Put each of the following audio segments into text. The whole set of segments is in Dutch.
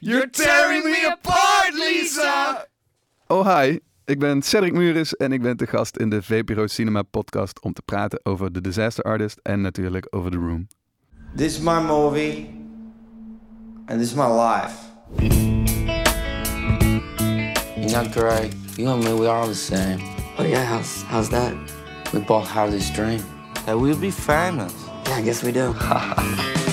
You're tearing me apart, Lisa! Oh hi, ik ben Cedric Muris en ik ben te gast in de VPRO Cinema podcast om te praten over The Disaster Artist en natuurlijk over The Room. This is my movie, and this is my life. You're not great. You and me, we are all the same. Oh yeah, how's how's that? We both have this dream. That we'll be famous. Yeah, I guess we do.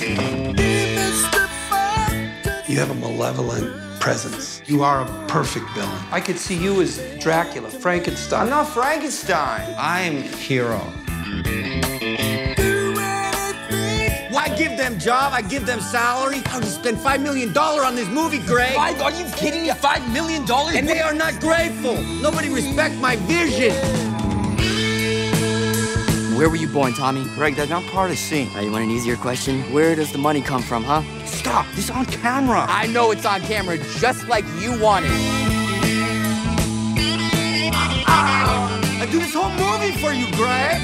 You have a malevolent presence. You are a perfect villain. I could see you as Dracula, Frankenstein. I'm not Frankenstein. I'm hero. Why give them job? I give them salary. How to spend five million dollar on this movie, Greg? Five? Are you kidding me? Five million dollars? And they are not grateful. Nobody respect my vision. Where were you born, Tommy? Greg, that's not part of the scene. Now you want an easier question? Where does the money come from, huh? Stop. This is on camera. I know it's on camera, just like you want it. I do this whole movie for you, Greg.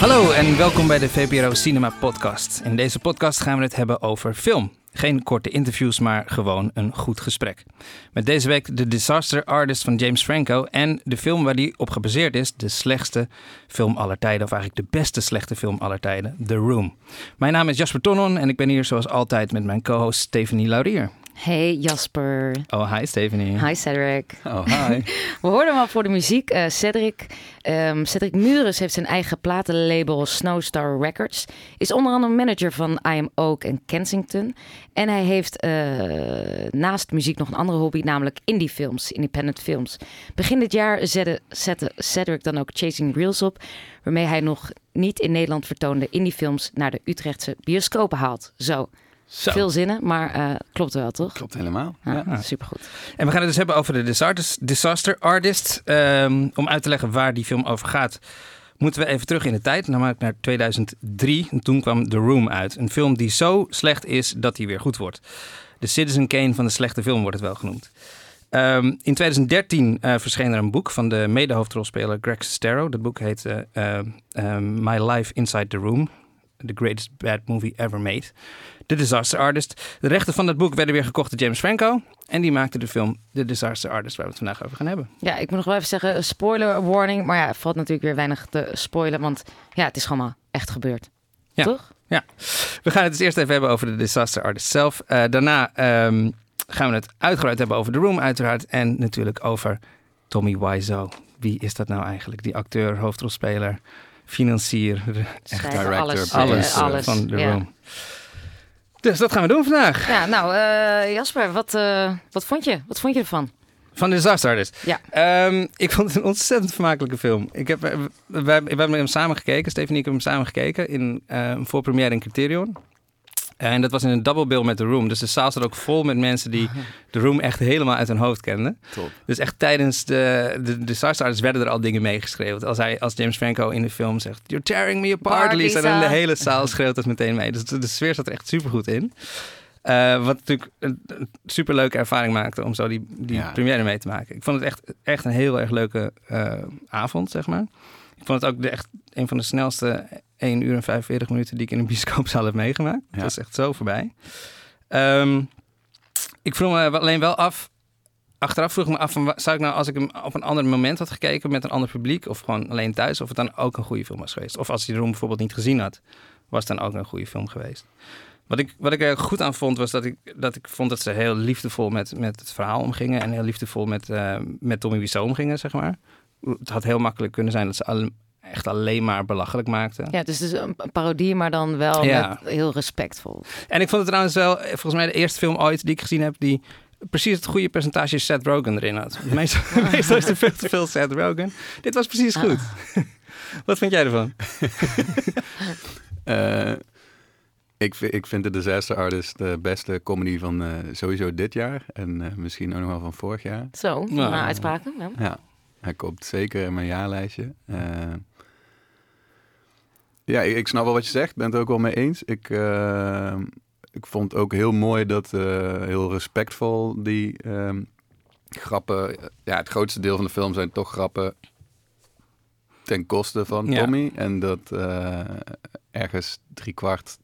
Hallo en welkom bij de VPRO Cinema Podcast. In deze podcast gaan we het hebben over film. Geen korte interviews, maar gewoon een goed gesprek. Met deze week The Disaster Artist van James Franco en de film waar die op gebaseerd is, de slechtste film aller tijden, of eigenlijk de beste slechte film aller tijden, The Room. Mijn naam is Jasper Tonnon en ik ben hier zoals altijd met mijn co-host Stephanie Laurier. Hey Jasper. Oh, hi Stephanie. Hi Cedric. Oh hi. We hoorden hem al voor de muziek. eh, Cedric, ehm, Cedric Muris heeft zijn eigen platenlabel Snowstar Records. Is onder andere manager van I Am Oak en Kensington. En hij heeft eh, naast muziek nog een andere hobby, namelijk indie films, independent films. Begin dit jaar zette, zette Cedric dan ook Chasing Reels op, waarmee hij nog niet in Nederland vertoonde indie films naar de Utrechtse bioscopen haalt. Zo, Zo. veel zinnen, maar eh, klopt wel toch? Klopt helemaal. Ja, Ja. supergoed. En we gaan het dus hebben over de Disaster, disaster Artist. Ehm, om uit te leggen waar die film over gaat, moeten we even terug in de tijd, namelijk naar 2003. En toen kwam The Room uit. Een film die zo slecht is dat hij weer goed wordt. De Citizen Kane van de slechte film wordt het wel genoemd. Ehm, in 2013 eh, verscheen er een boek van de medehoofdrolspeler Greg Sestero. Dat boek heet eh, My Life Inside the Room. The Greatest Bad Movie Ever Made. The Disaster Artist. De rechten van dat boek werden weer gekocht door James Franco. En die maakte de film The Disaster Artist, waar we het vandaag over gaan hebben. Ja, ik moet nog wel even zeggen, spoiler warning. Maar ja, valt natuurlijk weer weinig te spoilen. Want ja, het is gewoon maar echt gebeurd. Ja. Toch? We gaan het dus eerst even hebben over de Disaster Artist zelf. Eh, daarna ehm, gaan we het uitgebreid hebben over The Room uiteraard. En natuurlijk over Tommy Wiseau. Wie is dat nou eigenlijk? Die acteur, hoofdrolspeler, financier, Schrijven, director, alles. alles, eh, eh, alles. van The ja. Room. Dus dat gaan we doen vandaag. Ja, nou uh, Jasper, wat, uh, wat vond je? Wat vond je ervan? Van de Disaster Artist? Ja. Um, ik vond het een ontzettend vermakelijke film. Ik heb, we, we, we hebben hem samen gekeken. Stephanie en ik hebben hem samen gekeken in een voorpremière in Criterion. En dat was in een double bill met The Room. Dus de zaal zat ook vol met mensen die The Room echt helemaal uit hun hoofd kenden. Top. Dus echt tijdens de, de Artist werden er al dingen meegeschreven. Als, hij, als James Franco in de film zegt... You're tearing me apart, Lisa. Lisa. En de hele zaal schreeuwt dat meteen mee. Dus de, de sfeer zat er echt supergoed in. Uh, wat natuurlijk een, een superleuke ervaring maakte om zo die, die Ja. première mee te maken. Ik vond het echt, echt een heel erg leuke uh, avond, zeg maar. Ik vond het ook de, echt een van de snelste 1 uur en 45 minuten die ik in een bioscoopzaal heb meegemaakt. Ja. Het was echt zo voorbij. Um, ik vroeg me alleen wel af, achteraf vroeg ik me af, van, zou ik nou als ik hem op een ander moment had gekeken met een ander publiek of gewoon alleen thuis, of het dan ook een goede film was geweest. Of als je de room bijvoorbeeld niet gezien had, was het dan ook een goede film geweest. Wat ik, wat ik er goed aan vond, was dat ik, dat ik vond dat ze heel liefdevol met, met het verhaal omgingen. En heel liefdevol met, uh, met Tommy Wiseau omgingen, zeg maar. Het had heel makkelijk kunnen zijn dat ze echt alleen maar belachelijk maakten. Ja, dus, dus een parodie, maar dan wel Ja. met heel respectvol. En ik vond het trouwens wel, volgens mij de eerste film ooit die ik gezien heb... die precies het goede percentage Seth Rogen erin had. Meestal, meestal is er veel te veel Seth Rogen. Dit was precies goed. Wat vind jij ervan? Eh, ik, ik vind de Disaster Artist de beste comedy van eh, sowieso dit jaar. En eh, misschien ook nog wel van vorig jaar. Zo, Nou. uitspraken. Ja. Ja, hij komt zeker in mijn jaarlijstje. Eh, ja, ik, ik snap wel wat je zegt. Ben het ook wel mee eens. Ik, eh, ik vond ook heel mooi dat, eh, heel respectvol, die ehm, grappen. Ja, het grootste deel van de film zijn toch grappen ten koste van Ja. Tommy. En dat eh, ergens driekwart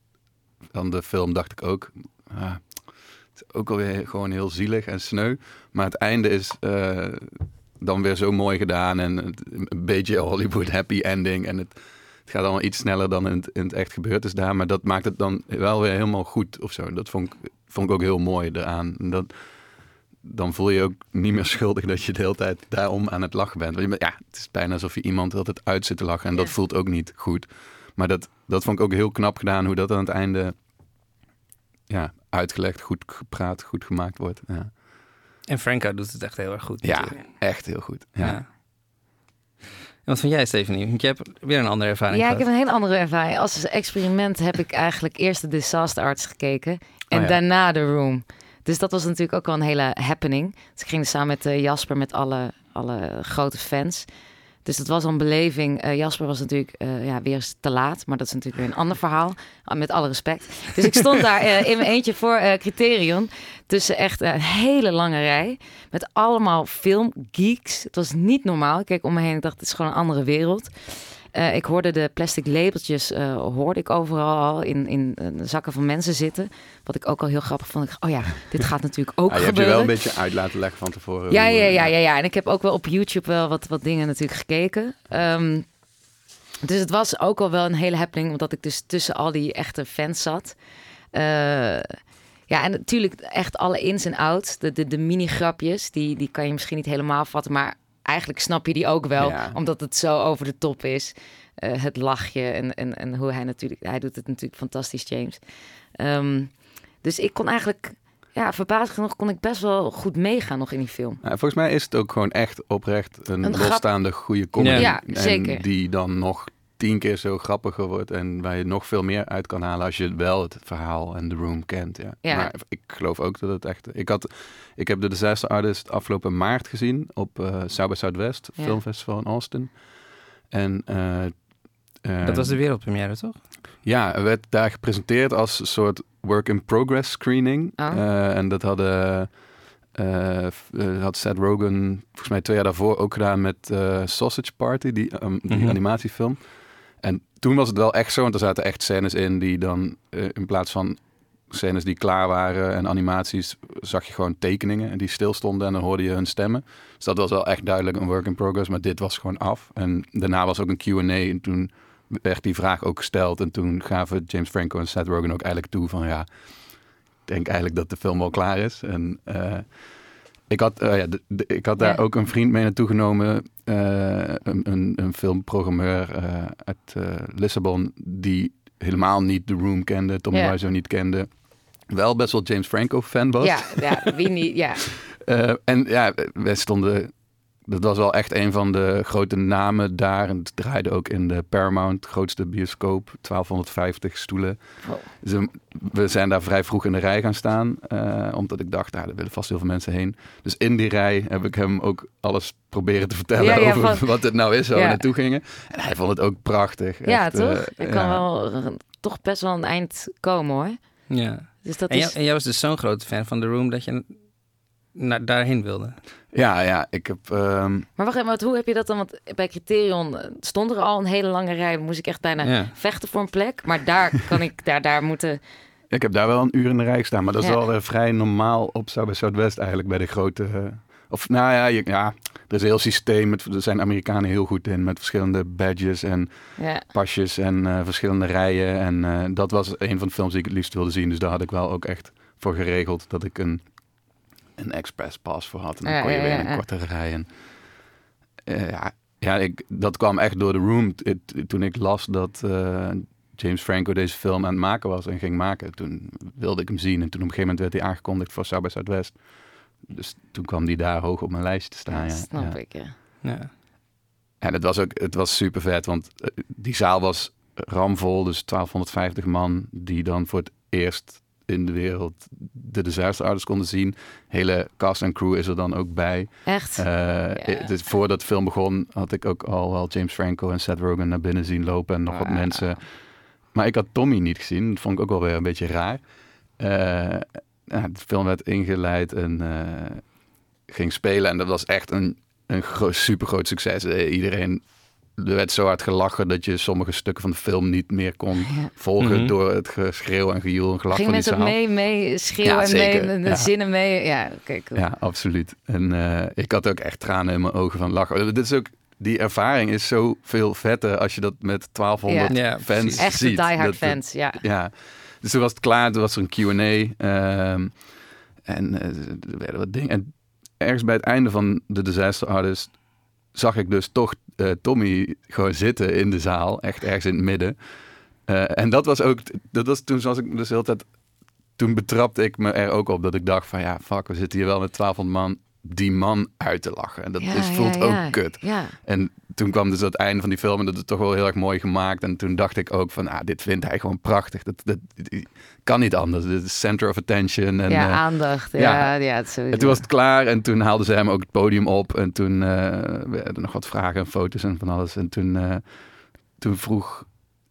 van de film dacht ik ook, ah, het is ook alweer gewoon heel zielig en sneu. Maar het einde is eh, dan weer zo mooi gedaan en een beetje Hollywood happy ending. En het, het gaat allemaal iets sneller dan in het, in het echt gebeurd is daar. Maar dat maakt het dan wel weer helemaal goed of zo. Dat vond ik, vond ik ook heel mooi eraan. En dat, dan voel je je ook niet meer schuldig dat je de hele tijd daarom aan het lachen bent. Want je ja, het is bijna alsof je iemand altijd uit zit te lachen. En dat voelt ook niet goed. Maar dat, dat vond ik ook heel knap gedaan, hoe dat aan het einde ja, uitgelegd, goed gepraat, goed gemaakt wordt. Ja, En Franco doet het echt heel erg goed. ja natuurlijk. echt heel goed. Ja. Ja. Wat vind jij, Stephanie? Want je hebt weer een andere ervaring Ja, ik heb een hele andere ervaring. Als experiment heb ik eigenlijk eerst de Disaster Arts gekeken en Oh ja. daarna The Room. Dus dat was natuurlijk ook wel een hele happening. Dus ik ging er samen met eh, Jasper, met alle, alle grote fans. Dus dat was een beleving. Eh, Jasper was natuurlijk eh, ja, weer te laat, maar dat is natuurlijk weer een ander verhaal. Ah, Met alle respect. Dus ik stond daar eh, in mijn eentje voor Criterion. Tussen echt een hele lange rij. Met allemaal filmgeeks. Het was niet normaal. Ik keek om me heen en dacht, het is gewoon een andere wereld. Eh, ik hoorde de plastic labeltjes, eh, hoorde ik overal al in, in eh, zakken van mensen zitten. Wat ik ook al heel grappig vond. Ik oh ja, dit gaat natuurlijk ook Ah, je hebt je gebeuren. wel een beetje uit laten leggen van tevoren. Ja, ja, ja, ja, ja. En ik heb ook wel op YouTube wel wat, wat dingen natuurlijk gekeken. Ehm, dus het was ook al wel een hele happening, omdat ik dus tussen al die echte fans zat. Ja, en natuurlijk echt alle ins en outs, de, de, de mini-grapjes, die, die kan je misschien niet helemaal vatten, maar eigenlijk snap je die ook wel, Ja. omdat het zo over de top is. Eh, het lachje en, en, en hoe hij natuurlijk, hij doet het natuurlijk fantastisch, James. Ehm, dus ik kon eigenlijk, ja, verbazend genoeg kon ik best wel goed meegaan nog in die film. Nou, volgens mij is het ook gewoon echt oprecht een, Een grap- losstaande goede comedy. Ja, en zeker. die dan nog tien keer zo grappiger wordt en waar je nog veel meer uit kan halen als je wel het verhaal en de room kent. Ja. Ja. Maar ik geloof ook dat het echt... Ik, had, ik heb de Disaster Artist afgelopen maart gezien op eh South by Southwest Ja. Filmfestival in Austin. En... eh, eh, Dat was de wereldpremière, toch? ja, er werd daar gepresenteerd als een soort work-in-progress screening. Oh. Eh, en dat hadden, eh, eh, had Seth Rogen volgens mij twee jaar daarvoor ook gedaan met eh, Sausage Party, die, um, die Mhm. animatiefilm. En toen was het wel echt zo, want er zaten echt scènes in die dan eh, in plaats van scènes die klaar waren en animaties, zag je gewoon tekeningen en die stilstonden en dan hoorde je hun stemmen. Dus dat was wel echt duidelijk een work in progress, maar dit was gewoon af. En daarna was ook een Q&A en toen werd die vraag ook gesteld en toen gaven James Franco en Seth Rogen ook eigenlijk toe van ja, ik denk eigenlijk dat de film wel klaar is. En eh, ik had, eh, ja, de- de- ik had daar Ja. ook een vriend mee naartoe genomen, eh, een, een, een filmprogrammeur eh, uit Lissabon, die helemaal niet The Room kende, Tommy Ja. Wiseau niet kende. Wel best wel James Franco fan was. Ja, ja, wie niet, ja. En ja, wij stonden. Dat was wel echt een van de grote namen daar. En het draaide ook in de Paramount, grootste bioscoop, 1250 stoelen. Oh. Dus we- zijn daar vrij vroeg in de rij gaan staan. eh, omdat ik dacht, ah, er willen vast heel veel mensen heen. Dus in die rij heb ik hem ook alles proberen te vertellen Ja, ja, over van- wat het nou is, waar Ja. we naartoe gingen. En hij vond het ook prachtig. Ja, Echt, toch? eh, Er kan wel eh, toch best wel een eind komen hoor. Ja. Dus dat En, is... jij, en jij was dus zo'n grote fan van The Room dat je naar, daarheen wilde. Ja, ja, ik heb... ehm, Maar wacht even, hoe heb je dat dan? Want bij Criterion eh, stond er al een hele lange rij. Moest ik echt bijna Ja. vechten voor een plek. Maar daar kan ik, daar, daar moeten... Ik heb daar wel een uur in de rij gestaan, maar dat is Ja. wel weer vrij normaal op South by Southwest eigenlijk bij de grote. eh, of nou ja, je, ja, er is een heel systeem. Met, er zijn Amerikanen heel goed in met verschillende badges en Ja, pasjes en eh, verschillende rijen. En eh, dat was een van de films die ik het liefst wilde zien. Dus daar had ik wel ook echt voor geregeld dat ik een, een express pass voor had. En dan Ja, kon je ja, weer ja, in een ja. kortere rij. En, eh, ja, ja ik, dat kwam echt door de room. T- t- toen ik las dat eh, James Franco deze film aan het maken was en ging maken, toen wilde ik hem zien. En toen op een gegeven moment werd hij aangekondigd voor South by Southwest. Dus toen kwam die daar hoog op mijn lijst te staan. ja, Ja, snap ja. ik. Ja. Ja. En het was ook het was super vet, want eh, die zaal was ramvol, dus 1250 man die dan voor het eerst in de wereld de Disaster Artist konden zien. Hele cast en crew is er dan ook bij. Echt? Eh, dus voordat de film begon had ik ook al wel James Franco en Seth Rogen naar binnen zien lopen en nog wat Wauw. mensen. Maar ik had Tommy niet gezien. Dat vond ik ook wel weer een beetje raar. Eh, ja, de film werd ingeleid en eh, ging spelen. En dat was echt een, een gro super groot succes. Iedereen er werd zo hard gelachen dat je sommige stukken van de film niet meer kon volgen Mhm. door het geschreeuw en gejoel en gelach Gingen van die mensen mee, mee schreeuwen Ja, en zeker. mee, de Ja. zinnen mee? Ja, oké, cool. Ja, absoluut. En eh, ik had ook echt tranen in mijn ogen van lachen. Dit is ook, die ervaring is zo veel vetter als je dat met 1200 Ja. Ja, fans precies. Echte ziet. diehard fans, ja. Ja, dus toen was het klaar. Toen was er een Q&A. ehm, en eh, er werden wat dingen. En ergens bij het einde van The Disaster Artist zag ik dus toch eh, Tommy gewoon zitten in de zaal. Echt ergens in het midden. Eh, en dat was ook... Dat was, toen was ik dus de hele tijd... Toen betrapte ik me er ook op dat ik dacht van... Ja, fuck, we zitten hier wel met 1200 man die man uit te lachen. En dat Ja, is, voelt ja, ook kut. Ja. En toen kwam dus het einde van die film en dat is toch wel heel erg mooi gemaakt. En toen dacht ik ook van, ah, dit vindt hij gewoon prachtig. Dat, dat, dat kan niet anders. Dit is center of attention. En, ja, eh, aandacht. Ja, ja. ja. het en toen was het klaar en toen haalden ze hem ook het podium op. En toen eh, werden er nog wat vragen en foto's en van alles. En toen, eh, toen vroeg,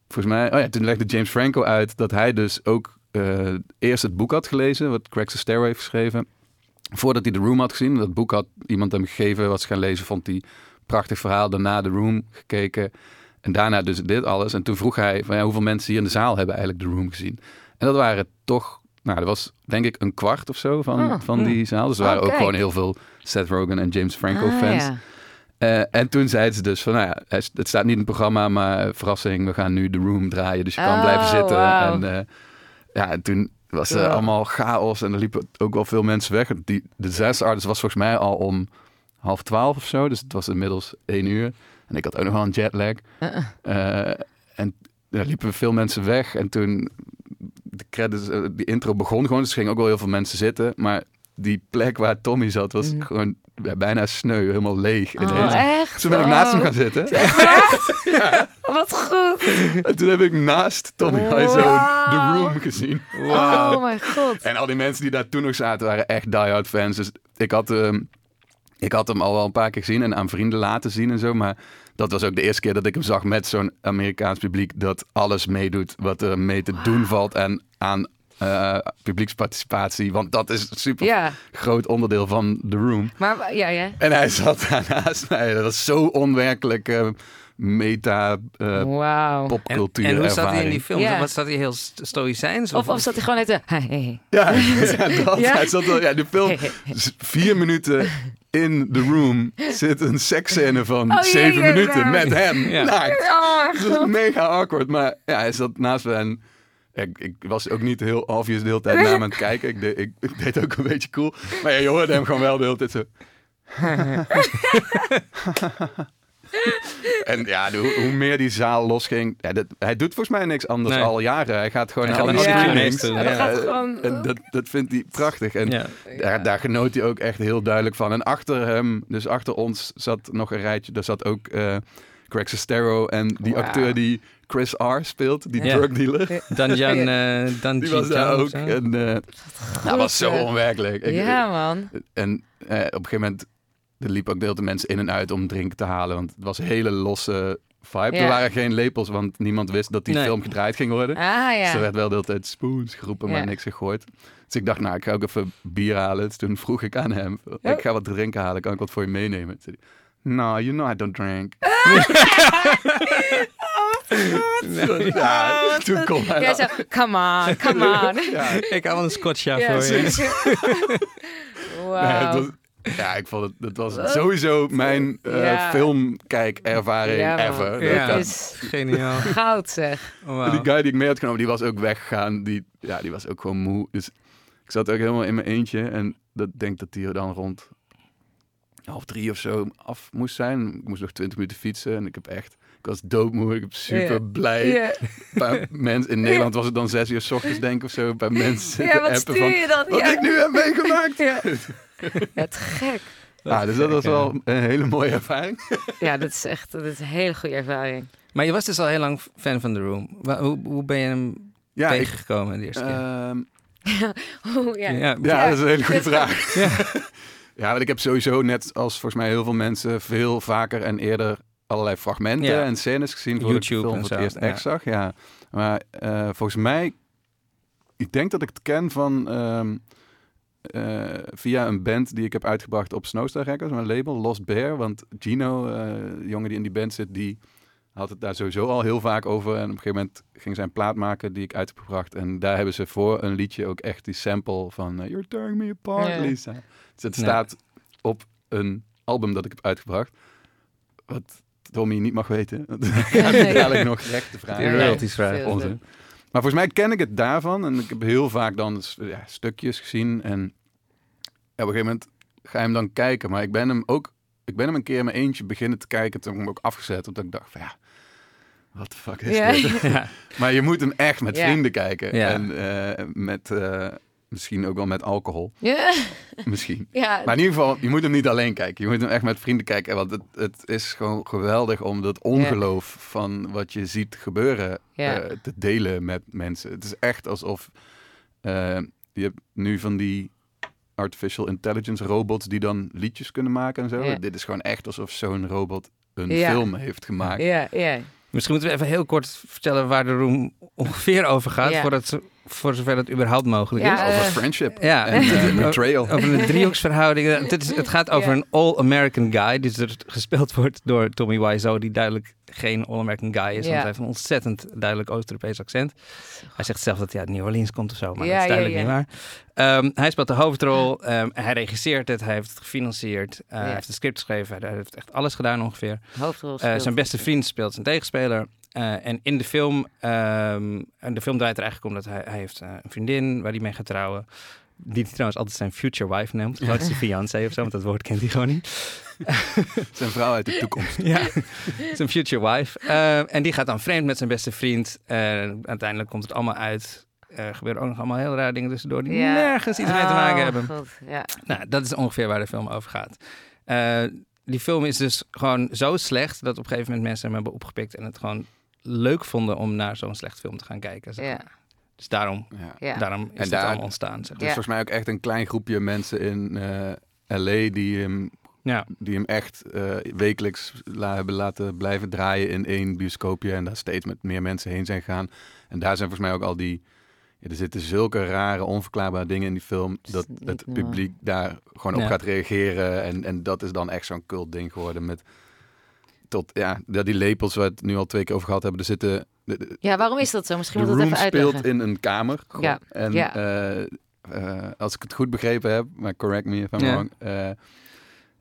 volgens mij, oh ja, toen legde James Franco uit dat hij dus ook eh, eerst het boek had gelezen, wat Craig Sestero heeft geschreven. Voordat hij The Room had gezien. Dat boek had iemand hem gegeven, was gaan lezen, vond hij prachtig verhaal. Daarna The Room gekeken. En daarna dus dit alles. En toen vroeg hij van ja, hoeveel mensen hier in de zaal hebben eigenlijk The Room gezien. En dat waren toch, nou, dat was denk ik een kwart of zo van, Ah, van die zaal. Dus er waren Oh, ook gewoon heel veel Seth Rogen en James Franco Ah, fans. ja. Eh, en toen zeiden ze dus van, nou ja, het staat niet in het programma, maar verrassing, we gaan nu The Room draaien. Dus je kan Oh, blijven zitten. En eh, ja, en toen was er allemaal chaos en er liepen ook wel veel mensen weg. Die, de zes artist was volgens mij al om half twaalf of zo, dus het was inmiddels één uur. En ik had ook nog wel een jetlag. Uh-uh. Eh, en er liepen veel mensen weg. En toen de credits, eh, die intro begon gewoon, dus gingen ook wel heel veel mensen zitten. Maar die plek waar Tommy zat was Mhm. gewoon ja, bijna sneu, helemaal leeg. Oh, ineens. echt? Toen ben ik naast hem gaan zitten. Wat goed. En toen heb ik naast Tommy Wiseau Wauw. The Room gezien. Oh mijn god. En al die mensen die daar toen nog zaten waren echt diehard fans. Dus ik had, ehm, ik had hem al wel een paar keer gezien en aan vrienden laten zien en zo. Maar dat was ook de eerste keer dat ik hem zag met zo'n Amerikaans publiek dat alles meedoet wat er mee te doen valt en aan eh, publieksparticipatie. Want dat is een super Ja, groot onderdeel van The Room. maar ja, ja. En hij zat daarnaast mij. Dat was zo onwerkelijk eh, meta eh Wauw. En, popcultuur en hoe zat hij in die film? Ja. Wat zat hij heel st- stoïcijns? Of, of zat hij gewoon net... Hey, hey, hey. Ja, ja, dat. Ja? Hij zat wel, ja, de film, vier minuten in the room zit een seksscène van Oh, zeven jee, minuten met hem. Ja. naakt. Oh, dat is mega awkward. Maar ja, hij zat naast me en ik, ik was ook niet heel obvious de hele tijd naar hem aan het kijken. Ik, deed- ik, ik deed ook een beetje cool. Maar ja, je hoorde hem gewoon wel de hele tijd zo. en ja, de- hoe, hoe meer die zaal losging. Ja, dat, hij doet volgens mij niks anders Nee. al jaren. Hij gaat gewoon Hij naar alle Ja, dat gaat gewoon- en dat, dat vindt hij prachtig. En Ja. daar, daar genoot hij ook echt heel duidelijk van. En achter hem, dus achter ons, zat nog een rijtje. Daar zat ook eh Craig Sestero en die acteur die Chris R. speelt, die Ja. drug dealer. Danjan, eh Dan Die was daar ook. En eh dat was zo onwerkelijk. Ja, man. En eh, op een gegeven moment er liepen ook deel de mensen in en uit om drinken te halen. Want het was een hele losse vibe. Ja. Er waren geen lepels, want niemand wist dat die Nee. film gedraaid ging worden. Ah, Dus er ja. werd wel de hele tijd spoons geroepen, maar Ja. niks gegooid. Dus ik dacht, nou, ik ga ook even bier halen. Dus toen vroeg ik aan hem, ik ga wat drinken halen, kan ik wat voor je meenemen? Toen zei hij, no, you know I don't drink. ja, toen kon hij Jij zo, come on, come on. Ja, Ik haal een scotcha Ja, voor je. nee, was- ja, ik vond het, dat was sowieso mijn eh Ja. filmkijkervaring Ja, ever. Ja. Dat- is Geniaal. goud, zeg. Wauw. Die guy die ik mee had genomen, die was ook weggegaan. Die, ja, die was ook gewoon moe. Dus ik zat ook helemaal in mijn eentje. En dat denk dat die er dan rond half drie of zo af moest zijn. Ik moest nog twintig minuten fietsen. En ik heb echt... Ik was doodmoe. Ik heb super blij. Paar mensen... In Nederland was het dan zes uur s ochtends, denk ik, of zo. Paar mensen Ja, wat appen stuur van... je dan? Wat Ja. ik nu heb meegemaakt. Ja. Het gek. Ja, dus dat was wel een hele mooie ervaring. Ja, dat is echt dat is een hele goede ervaring. Maar je was dus al heel lang fan van The Room. Hoe, hoe ben je hem Ja, ik, tegengekomen de eerste keer? ehm, ja. ja, Ja, dat is een hele goede vraag. Ja. want ik heb sowieso net als volgens mij heel veel mensen veel vaker en eerder allerlei fragmenten Ja. en scènes gezien ik de YouTube film en voor het zo, eerst echt zag. Ja. Maar eh, volgens mij, ik denk dat ik het ken van ehm, eh, via een band die ik heb uitgebracht op Snowstar Records, mijn label Lost Bear. Want Gino, eh, de jongen die in die band zit, die had het daar sowieso al heel vaak over. En op een gegeven moment ging zij een plaat maken die ik uit heb gebracht. En daar hebben ze voor een liedje ook echt die sample van eh, You're tearing me apart. Lisa. Dus het staat op een album dat ik heb uitgebracht. Wat Tommy niet mag weten. Gaat hij dadelijk nog royalties veel vragen. te- Onzin. Maar volgens mij ken ik het daarvan. En ik heb heel vaak dan ja, stukjes gezien. En ja, op een gegeven moment ga je hem dan kijken. Maar ik ben hem ook... Ik ben hem een keer in mijn eentje beginnen te kijken. Toen heb ik hem ook afgezet. Omdat ik dacht van ja... Wat de fuck is dit? Ja. Maar je moet hem echt met vrienden kijken. En eh, met... eh, misschien ook wel met alcohol. Ja, Misschien. ja. Maar in ieder geval, je moet hem niet alleen kijken. Je moet hem echt met vrienden kijken. Want het, het is gewoon geweldig om dat ongeloof van wat je ziet gebeuren Ja. eh, te delen met mensen. Het is echt alsof eh, je hebt nu van die artificial intelligence robots die dan liedjes kunnen maken en zo. Ja. Dit is gewoon echt alsof zo'n robot een Ja. film heeft gemaakt. ja, ja. Misschien moeten we even heel kort vertellen waar de room ongeveer over gaat. Ja. Voordat, ze- voor zover dat überhaupt mogelijk Ja, is. eh, Over friendship Ja, en betrayal. Over een driehoeksverhouding. Eh, Dit is, het gaat over een all-American guy. Die dus gespeeld wordt door Tommy Wiseau. Die duidelijk geen all-American guy is. Want hij heeft een ontzettend duidelijk Oost-Europees accent. Hij zegt zelf dat hij uit New Orleans komt of zo. Maar Ja, dat is duidelijk ja. niet waar. Ehm, hij speelt de hoofdrol. Ehm, hij regisseert het. Hij heeft het gefinancierd. eh, Hij heeft het script geschreven. Hij heeft echt alles gedaan ongeveer. Hoofdrol Eh, zijn beste vriend speelt zijn tegenspeler. Eh, en in de film, ehm, en de film draait er eigenlijk om dat hij, hij heeft eh, een vriendin waar hij mee gaat trouwen. Die hij trouwens altijd zijn future wife noemt. Of zijn fiancé of zo, want dat woord kent hij gewoon niet. Zijn vrouw uit de toekomst. Ja, zijn future wife. Eh, en die gaat dan vreemd met zijn beste vriend. En uiteindelijk komt het allemaal uit. Er gebeuren ook nog allemaal heel rare dingen tussendoor die Ja. nergens iets mee te maken Oh, hebben. God, Ja. Nou, dat is ongeveer waar de film over gaat. Eh, die film is dus gewoon zo slecht dat op een gegeven moment mensen hem hebben opgepikt en het gewoon leuk vonden om naar zo'n slecht film te gaan kijken. zeg Ja. Dus daarom, Ja. Daarom is En het daar- allemaal ontstaan. Zeg Er maar. is volgens mij ook echt een klein groepje mensen in eh, LA die hem, Ja. die hem echt eh, wekelijks la- hebben laten blijven draaien in één bioscoopje. En daar steeds met meer mensen heen zijn gegaan. En daar zijn volgens mij ook al die. Ja, er zitten zulke rare, onverklaarbare dingen in die film. Dat niet het publiek daar gewoon op Ja. gaat reageren. En, en dat is dan echt zo'n cult ding geworden. Met tot ja, dat die lepels waar we het nu al twee keer over gehad hebben. Er zitten. De, de- ja, waarom is dat zo? Misschien moet dat room even speelt uitleggen. in een kamer. Ja, En ja. eh, eh, als ik het goed begrepen heb, maar correct me if I'm Ja. wrong. eh,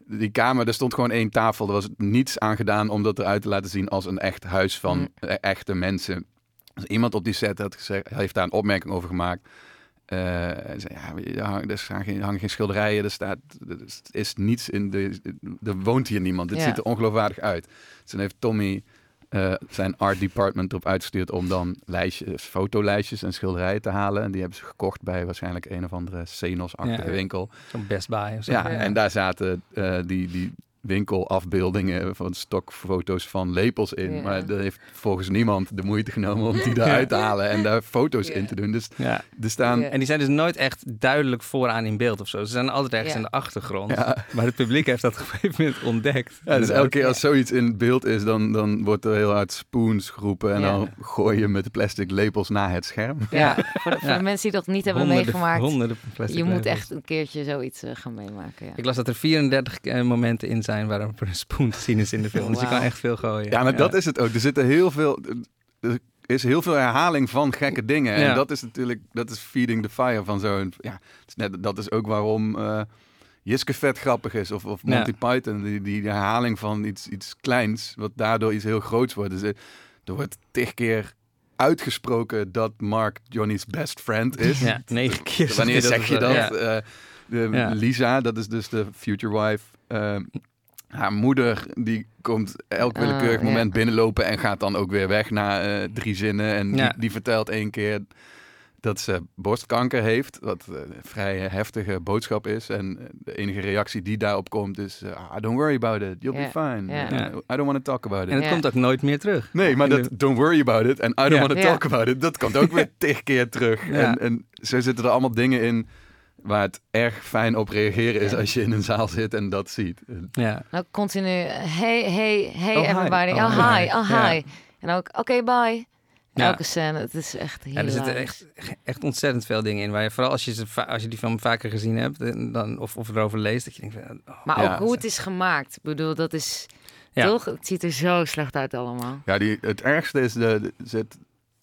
die kamer, er stond gewoon één tafel. Er was niets aan gedaan om dat eruit te laten zien als een echt huis van Mm. eh, echte mensen. Dus iemand op die set had gezegd, heeft daar een opmerking over gemaakt. Eh, zei, ja, er hangen, geen, hangen geen schilderijen, er, staat, er is niets in de, er woont hier niemand. Dit Ja. ziet er ongeloofwaardig uit. Dus toen heeft Tommy eh, zijn art department erop uitgestuurd om dan lijstjes, fotolijstjes en schilderijen te halen. En die hebben ze gekocht bij waarschijnlijk een of andere Senos-achtige Ja. winkel. Zo'n Best Buy of zo. Ja, en daar zaten eh, die, die winkelafbeeldingen van stokfoto's van lepels in. Ja. Maar er heeft volgens niemand de moeite genomen om die eruit te halen en daar foto's Ja. in te doen. Dus Ja. er staan... Ja. En die zijn dus nooit echt duidelijk vooraan in beeld of zo. Ze zijn altijd ergens Ja. in de achtergrond. Ja. Maar het publiek heeft dat op een gegeven moment ontdekt. Ja, dus elke keer als zoiets in beeld is, dan, dan wordt er heel hard spoons geroepen. En Ja. dan gooi je met de plastic lepels naar het scherm. Ja, voor de, voor Ja. de mensen die dat niet hebben Honderden- meegemaakt. honderden plastic Je moet echt een keertje zoiets eh, gaan meemaken. Ja. Ik las dat er 34 eh, momenten in zijn waarop er een spoon te zien is in de film. Dus je kan echt veel gooien. Ja, maar dat is het ook. Er zitten heel veel. Er is heel veel herhaling van gekke dingen. Ja. En dat is natuurlijk. Dat is feeding the fire van zo'n. Ja, net, dat is ook waarom. eh Jiske vet grappig is. Of, of Monty Python. Die, die herhaling van iets, iets kleins. Wat daardoor iets heel groots wordt. Dus er, er wordt tig keer uitgesproken dat Mark Johnny's best friend is. Ja, negen keer. Wanneer zeg je dat? Ja. Eh, de, Ja. Lisa, dat is dus de future wife. eh, haar moeder, die komt elk Ah, willekeurig ja. moment binnenlopen en gaat dan ook weer weg na eh, drie zinnen. En Ja. die, die vertelt één keer dat ze borstkanker heeft, wat eh, een vrij heftige boodschap is. En eh, de enige reactie die daarop komt is, eh, ah, don't worry about it, you'll be fine. Eh, I don't want to talk about it. En het Ja. komt ook nooit meer terug. Nee, maar dat don't worry about it en I don't want to talk about it, dat komt ook weer tig keer terug. En, en zo zitten er allemaal dingen in waar het erg fijn op reageren is als je in een zaal zit en dat ziet. Ja. Nou, continu, hey, hey, hey Oh, hi. everybody. Oh, Oh, hi. hi, oh, Ja. hi. En ook, oké, bye. Ja. Elke scène, het is echt heel Ja, er zitten echt, echt ontzettend veel dingen in. Waar je, vooral als je, ze, als je die film vaker gezien hebt dan, of, of erover leest, dat je denkt, oh, Maar Ja. ook hoe het is gemaakt. Ik bedoel, dat is... Ja. Toch? Het ziet er zo slecht uit allemaal. Ja, die, het ergste is, de, de- zit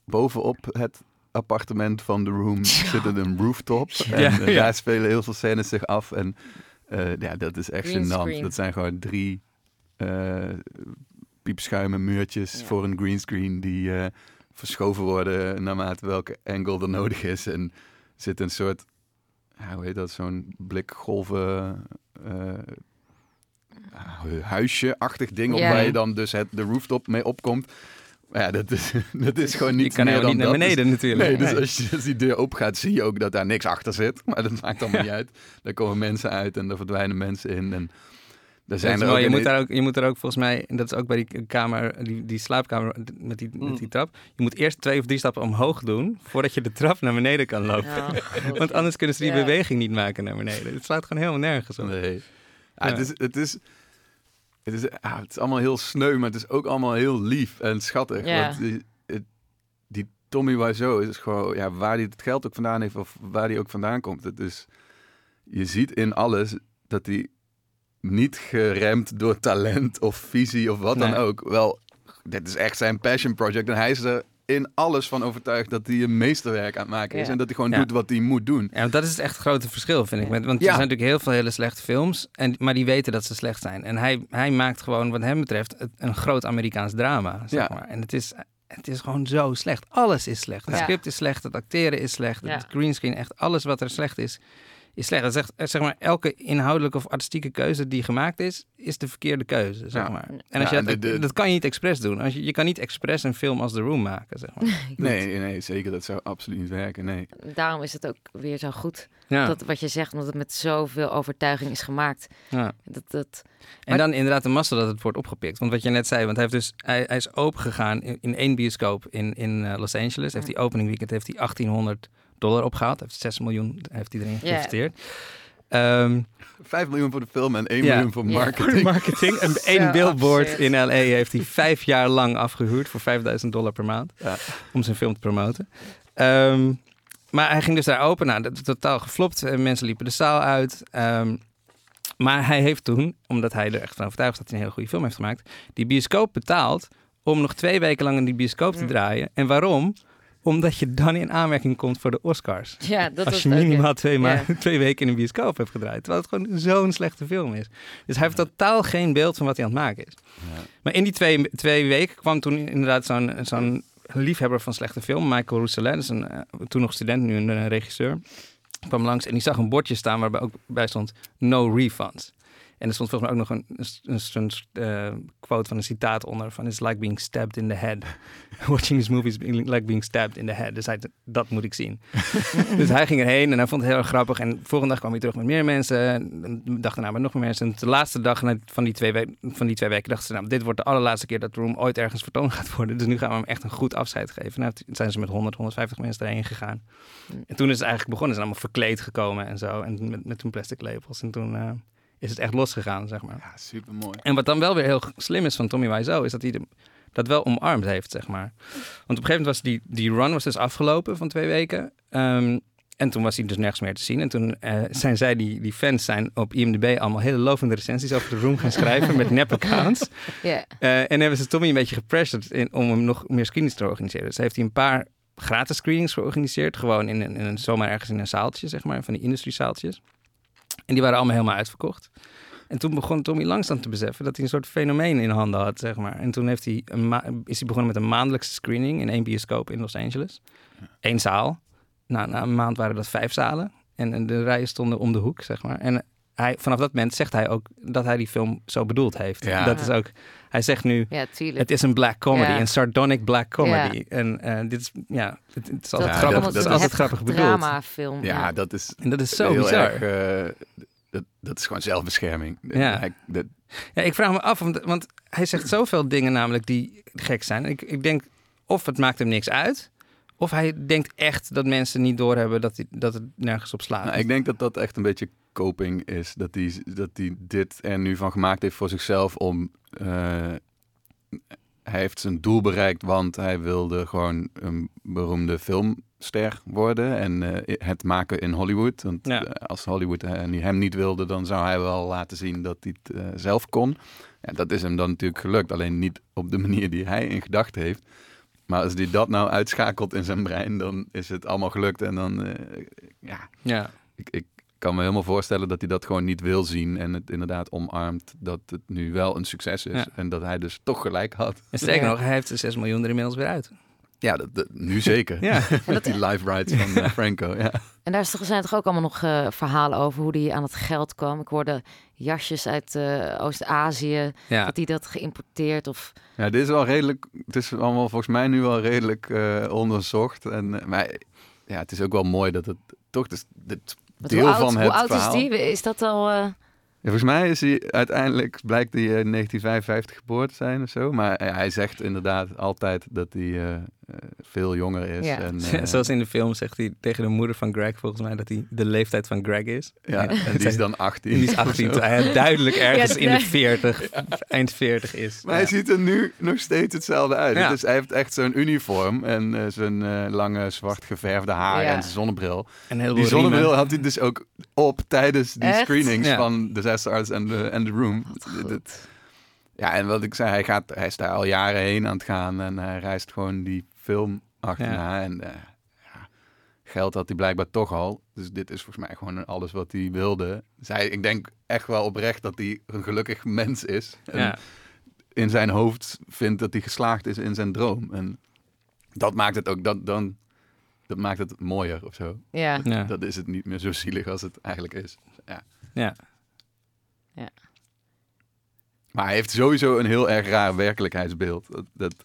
bovenop het appartement van The Room zit er een rooftop. En Ja, eh, ja. daar spelen heel veel scènes zich af. En eh, ja, dat is echt gênant. Dat zijn gewoon drie eh piepschuimen muurtjes Ja. voor een greenscreen die verschoven worden naarmate welke angle er nodig is. En zit een soort, ja, hoe heet dat, zo'n blik golven... eh, huisje-achtig ding op Ja. waar je dan dus het, de rooftop mee opkomt. Maar ja, dat is, dat is gewoon Je niet kan meer helemaal dan niet naar dat. beneden natuurlijk. Nee, dus Nee. Als, je, als die deur open gaat, zie je ook dat daar niks achter zit. Maar dat maakt allemaal niet uit. Daar komen mensen uit en er verdwijnen mensen in. En er zijn er ook Je moet, daar ook, je moet er ook volgens mij, en dat is ook bij die kamer, die, die slaapkamer met die, met die trap. Je moet eerst twee of drie stappen omhoog doen voordat je de trap naar beneden kan lopen. Ja. Want anders kunnen ze die Ja. beweging niet maken naar beneden. Het slaat gewoon helemaal nergens op. Nee. Ja, Ja. Het, is, het, is, het, is, ah, het is allemaal heel sneu, maar het is ook allemaal heel lief en schattig. Ja. Want die, het- die Tommy Wiseau is gewoon, ja, waar hij het geld ook vandaan heeft of waar hij ook vandaan komt. Het is, je ziet in alles dat hij niet geremd door talent of visie of wat dan ook. Wel, dit is echt zijn passion project en hij is er in alles van overtuigd dat hij een meesterwerk aan het maken is Ja. en dat hij gewoon Ja. doet wat hij moet doen. Ja, want dat is het echt grote verschil, vind ik. Want Ja. er zijn natuurlijk heel veel hele slechte films, en, maar die weten dat ze slecht zijn. En hij, hij maakt gewoon, wat hem betreft, een groot Amerikaans drama. Zeg Ja. maar. En het is, het is gewoon zo slecht. Alles is slecht. Het Ja. script is slecht, het acteren is slecht, Ja. het greenscreen, echt alles wat er slecht is, is slecht. Dat is echt, zeg maar, elke inhoudelijke of artistieke keuze die gemaakt is, is de verkeerde keuze, zeg Ja. maar. En als Ja, je dat, de- de- dat kan je niet expres doen. Als je, je kan niet expres een film als The Room maken, zeg maar. Nee, nee, nee, zeker. Dat zou absoluut niet werken. Nee. Daarom is het ook weer zo goed. Ja. Dat wat je zegt, omdat het met zoveel overtuiging is gemaakt. ja. Dat, dat, En Maar- dan inderdaad de massa dat het wordt opgepikt. Want wat je net zei, want hij, heeft dus, hij, hij is open gegaan in, in één bioscoop in, in eh, Los Angeles. Heeft die opening weekend heeft hij 1800 dollar opgehaald. Hij heeft 6 miljoen heeft hij erin Ja. geïnvesteerd. Ehm, 5 miljoen voor de film en 1 Ja. miljoen voor Ja. marketing. marketing. En één billboard absurd. in LA heeft hij vijf jaar lang afgehuurd voor 5000 dollar per maand. Ja. Om zijn film te promoten. Ehm, maar hij ging dus daar open. Nou, dat is totaal geflopt. En mensen liepen de zaal uit. Ehm, maar hij heeft toen, omdat hij er echt van overtuigd is dat hij een hele goede film heeft gemaakt, die bioscoop betaald om nog twee weken lang in die bioscoop te Mm. draaien. En waarom? Omdat je dan in aanmerking komt voor de Oscars. ja, dat Als je ook, minimaal twee, ma- Ja. twee weken in een bioscoop hebt gedraaid. Terwijl het gewoon zo'n slechte film is. Dus hij heeft totaal geen beeld van wat hij aan het maken is. Maar in die twee, twee weken kwam toen inderdaad zo'n zo'n liefhebber van slechte film, Michael Rousselet, dat is een, eh, toen nog student, nu een eh, regisseur, kwam langs en die zag een bordje staan waarbij ook bij stond no refunds. En er stond volgens mij ook nog een, een, een, een, eh, quote van een citaat onder van it's like being stabbed in the head. Watching this movie is being- like being stabbed in the head. Dus hij, dat moet ik zien. dus hij ging erheen en hij vond het heel erg grappig. En de volgende dag kwam hij terug met meer mensen. En de dag daarna met nog meer mensen. En de laatste dag van die, twee we- van die twee weken dachten ze... nou, dit wordt de allerlaatste keer dat Room ooit ergens vertoond gaat worden. Dus nu gaan we hem echt een goed afscheid geven. Nou, toen zijn ze met 100, 150 mensen erheen gegaan. En toen is het eigenlijk begonnen. Ze zijn allemaal verkleed gekomen en zo. En met, met hun plastic labels. En toen eh, is het echt losgegaan, zeg maar. Ja, super mooi. En wat dan wel weer heel slim is van Tommy Wiseau, is dat hij de- dat wel omarmd heeft, zeg maar. Want op een gegeven moment was die, die run was dus afgelopen van twee weken. Ehm, en toen was hij dus nergens meer te zien. En toen eh, zijn zij, die, die fans, zijn op IMDb allemaal hele lovende recensies over de room gaan schrijven met nep-accounts. Ja. Eh, en hebben ze Tommy een beetje gepressured in, om hem nog meer screenings te organiseren. Dus heeft hij een paar gratis screenings georganiseerd. Gewoon in een, in een, zomaar ergens in een zaaltje, zeg maar, van die industriezaaltjes. En die waren allemaal helemaal uitverkocht. En toen begon Tommy langzaam te beseffen dat hij een soort fenomeen in handen had, zeg maar. En toen heeft hij is hij begonnen met een maandelijkse screening in één bioscoop in Los Angeles. Eén zaal. Nou, na een maand waren dat vijf zalen. En, en de rijen stonden om de hoek, zeg maar. En hij, vanaf dat moment zegt hij ook dat hij die film zo bedoeld heeft. Ja. Dat is ook... Hij zegt nu... ja. Het is een black comedy, Ja. een sardonic black comedy. En eh, dit is, ja, het, het is altijd dat grappig. dat- het is dat- altijd het grappig bedoeld. dramafilm. Ja, dat is En dat is zo heel bizar. erg... eh, dat, dat is gewoon zelfbescherming. Ja. Hij- dat- Ja, ik vraag me af, want, want hij zegt zoveel dingen namelijk die gek zijn. Ik, ik denk, of het maakt hem niks uit, of hij denkt echt dat mensen niet doorhebben dat, hij, dat het nergens op slaat. nou, ik denk dat dat echt een beetje coping is. Dat hij dat hij dit er nu van gemaakt heeft voor zichzelf om... eh, hij heeft zijn doel bereikt, want hij wilde gewoon een beroemde filmster worden en eh, het maken in Hollywood. Want Ja. eh, als Hollywood hem niet wilde, dan zou hij wel laten zien dat hij het zelf kon. Ja, dat is hem dan natuurlijk gelukt, alleen niet op de manier die hij in gedachten heeft. Maar als hij dat nou uitschakelt in zijn brein, dan is het allemaal gelukt. En dan, ja, Ja. ik, ik kan me helemaal voorstellen dat hij dat gewoon niet wil zien. En het inderdaad omarmt dat het nu wel een succes is. Ja. En dat hij dus toch gelijk had. En sterker Ja. nog, hij heeft de 6 miljoen er inmiddels weer uit. Ja, dat, dat- nu zeker. Ja. Met die live rights van eh, Franco. Ja. En daar zijn toch ook allemaal nog eh, verhalen over hoe hij aan het geld kwam. Ik hoorde jasjes uit eh, Oost-Azië, Ja. dat hij dat geïmporteerd of... ja, dit is wel redelijk. Het is allemaal volgens mij nu wel redelijk eh, onderzocht. En, maar ja, het is ook wel mooi dat het toch dus, dit deel hoe oud, van het hoe oud verhaal. is die? Is dat al... eh, Ja, volgens mij is hij uiteindelijk, blijkt hij eh, in 1955 geboren te zijn of zo. Maar eh, hij zegt inderdaad altijd dat hij veel jonger is. Ja. En, eh, Zoals in de film zegt hij tegen de moeder van Greg volgens mij dat hij de leeftijd van Greg is. ja, en die is dan 18. En die is 18, terwijl hij duidelijk ergens Ja, in de nee. 40, eind 40 is. Maar Ja. hij ziet er nu nog steeds hetzelfde uit. Ja. Dus hij heeft echt zo'n uniform en eh, zijn eh, lange zwart geverfde haar Ja. en zijn zonnebril. En heleboel Die zonnebril riemen. had hij dus ook op tijdens die Echt? screenings Ja. van Disaster Artist and the, and the Room. ja, en wat ik zei, hij, gaat, hij is daar al jaren heen aan het gaan en hij reist gewoon die film achterna. En eh, ja, geld had hij blijkbaar toch al. Dus dit is volgens mij gewoon alles wat hij wilde. Hij, ik denk echt wel oprecht dat hij een gelukkig mens is. En Ja. in zijn hoofd vindt dat hij geslaagd is in zijn droom. En dat maakt het ook, dat, dan, dat maakt het mooier of zo. ja. Ja. Dat is het niet meer zo zielig als het eigenlijk is. Ja. Ja. Maar hij heeft sowieso een heel erg raar werkelijkheidsbeeld. Dat, dat,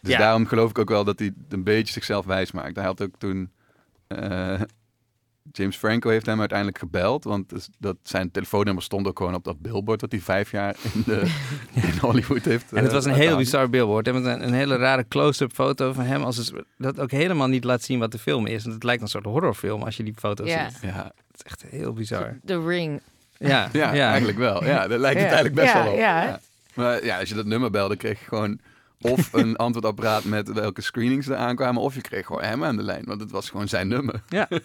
dus Ja. daarom geloof ik ook wel dat hij een beetje zichzelf wijs maakt. Hij had ook toen... eh, James Franco heeft hem uiteindelijk gebeld. Want dus dat zijn telefoonnummer stond ook gewoon op dat billboard... dat hij vijf jaar in, de, in Hollywood heeft En het eh, was een laten heel bizar billboard. hè, Met een, een hele rare close-up foto van hem. Als het, dat ook helemaal niet laat zien wat de film is. Want het lijkt een soort horrorfilm als je die foto Ja. ziet. Ja, Het is echt heel bizar. The Ring. Ja, ja, eigenlijk wel. Ja, daar lijkt het Ja. eigenlijk best Ja, wel op. ja. Ja. Maar ja, als je dat nummer belde, kreeg je gewoon of een antwoordapparaat met welke screenings er aankwamen, of je kreeg gewoon hem aan de lijn, want het was gewoon zijn nummer. Ja.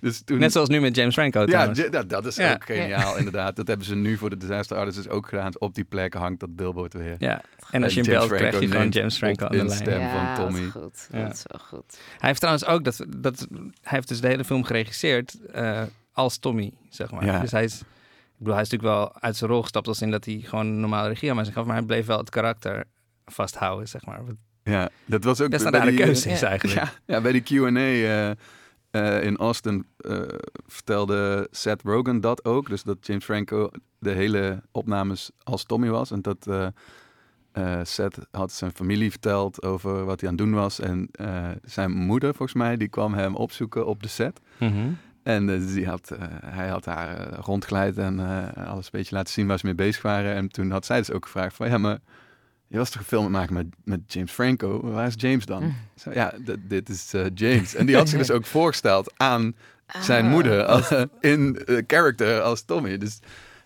Dus toen, Net zoals nu met James Franco ja, trouwens. dat, dat is Ja. ook geniaal, inderdaad. Dat hebben ze nu voor de Disaster Artists ook gedaan. Op die plek hangt dat billboard weer. Ja. En als je hem belt, krijg je gewoon James Franco aan de lijn. stem. ja, van Tommy. Dat is goed. Ja. Dat is wel goed. Hij heeft trouwens ook dat, dat hij heeft dus de hele film geregisseerd eh, als Tommy, zeg maar. Ja. Dus hij is, ik bedoel, hij is natuurlijk wel uit zijn rol gestapt als in dat hij gewoon een normale regie aan zich gaf, maar hij bleef wel het karakter vasthouden, zeg maar. Ja, dat was ook best een die, eh, keuze is eigenlijk. Ja, ja, bij die Q&A eh, eh, in Austin eh, vertelde Seth Rogen dat ook. Dus dat James Franco de hele opnames als Tommy was. En dat eh, eh, Seth had zijn familie verteld over wat hij aan het doen was. En eh, zijn moeder, volgens mij, die kwam hem opzoeken op de set. Mhm. En die had, hij had haar rondgeleid en eh, alles een beetje laten zien waar ze mee bezig waren. En toen had zij dus ook gevraagd van, ja, maar je was toch een film aan het maken met, met James Franco? Waar is James dan? Mm. Zo, ja, dit is eh, James. En die had zich dus ook voorgesteld aan zijn Ah. moeder als, in eh, character als Tommy. Dus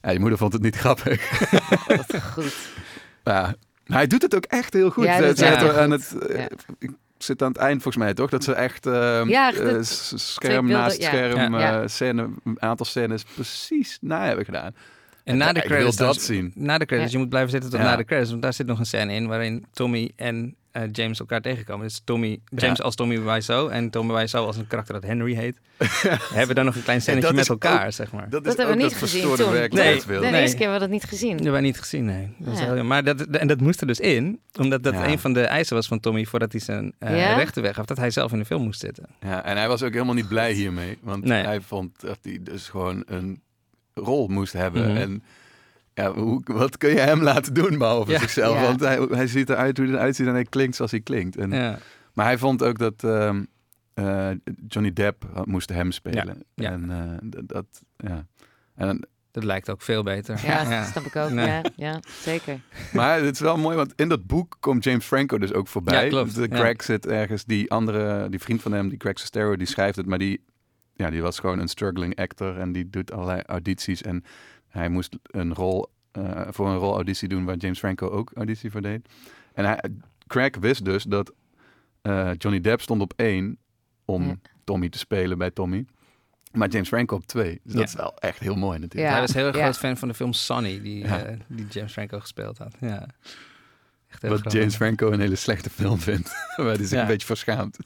ja, die moeder vond het niet grappig. Wat goed. ja, maar hij doet het ook echt heel goed. Ja, er heel aan goed. het, eh, Ja. ik zit aan het eind volgens mij toch? Dat ze echt eh, Ja, eh, dat- scherm naast ja. scherm Ja. Ja. eh, scène, een aantal scènes precies na hebben gedaan. En na de ik wil credits, dat dus- zien. na de credits, Ja. je moet blijven zitten tot Ja. na de credits, want daar zit nog een scène in waarin Tommy en eh, James elkaar tegenkomen. Dus Tommy, James Ja. als Tommy Wiseau en Tommy Wiseau als een karakter dat Henry heet. hebben dan nog een klein scènetje met elkaar, ook- zeg maar. Dat, is Dat hebben we niet dat gezien toen. werkelijkheidsbeeld. De Nee. eerste keer hebben we dat niet gezien. Dat hebben wij niet gezien, nee. Dat Ja. heel maar dat, en dat moest er dus in, omdat dat Ja. een van de eisen was van Tommy voordat hij zijn eh, Ja? rechten weggaf, dat hij zelf in de film moest zitten. Ja, en hij was ook helemaal niet blij hiermee. Want Nee. hij vond dat hij dus gewoon een rol moest hebben. Mhm. En ja, hoe, wat kun je hem laten doen behalve Ja. zichzelf? Ja. Want hij, hij ziet eruit hoe hij eruit ziet en hij klinkt zoals hij klinkt. En, Ja. Maar hij vond ook dat ehm, eh, Johnny Depp moest hem spelen. Ja. En eh, d- dat, ja. En, Dat lijkt ook veel beter. Ja, dat snap ik ook. Nee. Ja, ja, zeker. maar het is wel mooi, want in dat boek komt James Franco dus ook voorbij. Ja, klopt. De Ja. Greg zit ergens, die andere, die vriend van hem, die Greg Sestero, die schrijft het, maar die, ja, die was gewoon een struggling actor en die doet allerlei audities. En hij moest een rol, eh, voor een rol auditie doen waar James Franco ook auditie voor deed. En hij, Craig wist dus dat eh, Johnny Depp stond op één om Ja. Tommy te spelen bij Tommy. Maar James Franco op twee. Dus dat Ja. is wel echt heel mooi natuurlijk. Ja. Hij was heel erg ja. groot fan van de film Sonny, die, Ja. eh, die James Franco gespeeld had. Ja. Wat grappig. James Franco een hele slechte film vindt. waar hij zich Ja. een beetje voor schaamt.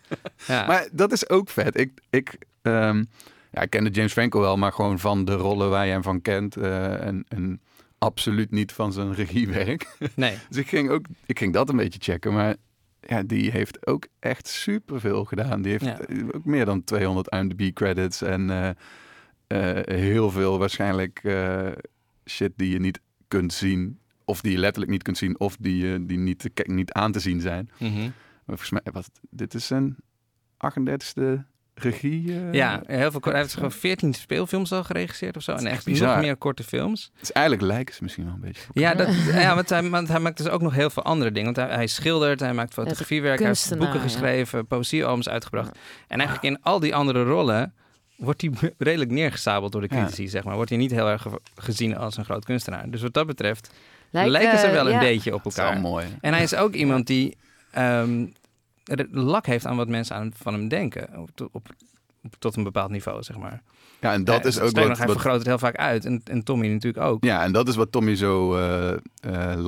Ja. Maar dat is ook vet. Ik, ik, ehm, ja, ik kende James Franco wel, maar gewoon van de rollen waar je hem van kent. eh, en, en absoluut niet van zijn regiewerk. nee. Dus ik ging, ook, ik ging dat een beetje checken. Maar ja, die heeft ook echt superveel gedaan. Die heeft Ja. eh, ook meer dan 200 IMDb credits. En eh, heel veel waarschijnlijk shit die je niet kunt zien. Of die je letterlijk niet kunt zien. Of die, die niet, te niet aan te zien zijn. Maar volgens mij, wat, dit is zijn 38e regie. eh, Ja, heel veel, hij heeft gewoon 14 speelfilms al geregisseerd of zo. En echt bizar. nog meer korte films. Dus eigenlijk lijken ze misschien wel een beetje. Ja, dat, ja want, hij, want hij maakt dus ook nog heel veel andere dingen. Want hij, hij schildert, hij maakt fotografiewerk, hij heeft boeken ja. geschreven, poëziealbums uitgebracht. En eigenlijk in al die andere rollen wordt hij redelijk neergesabeld door de Ja. critici, zeg maar. Wordt hij niet heel erg ge- gezien als een groot kunstenaar. Dus wat dat betreft Lijkt, lijken ze wel een ja. beetje op Dat is wel elkaar. mooi. En hij is ook iemand die ehm, lak heeft aan wat mensen aan, van hem denken. Op, op, op- tot een bepaald niveau, zeg maar. Ja, en dat Eh, is ook sterker nog, wat, hij wat vergroot het heel vaak uit. En, en Tommy natuurlijk ook. Ja, en dat is wat Tommy zo eh eh,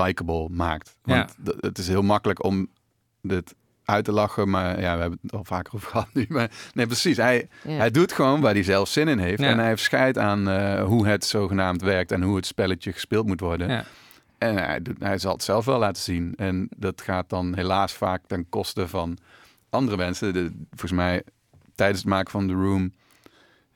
likable maakt. Want d- het is heel makkelijk om dit uit te lachen, maar ja, we hebben het al vaker over gehad nu. Maar nee, precies. Hij, Ja. hij doet gewoon waar hij zelf zin in heeft. Ja. En hij heeft scheid aan eh, hoe het zogenaamd werkt en hoe het spelletje gespeeld moet worden. En hij, doet, hij zal het zelf wel laten zien. En dat gaat dan helaas vaak ten koste van andere mensen. De, volgens mij, tijdens het maken van The Room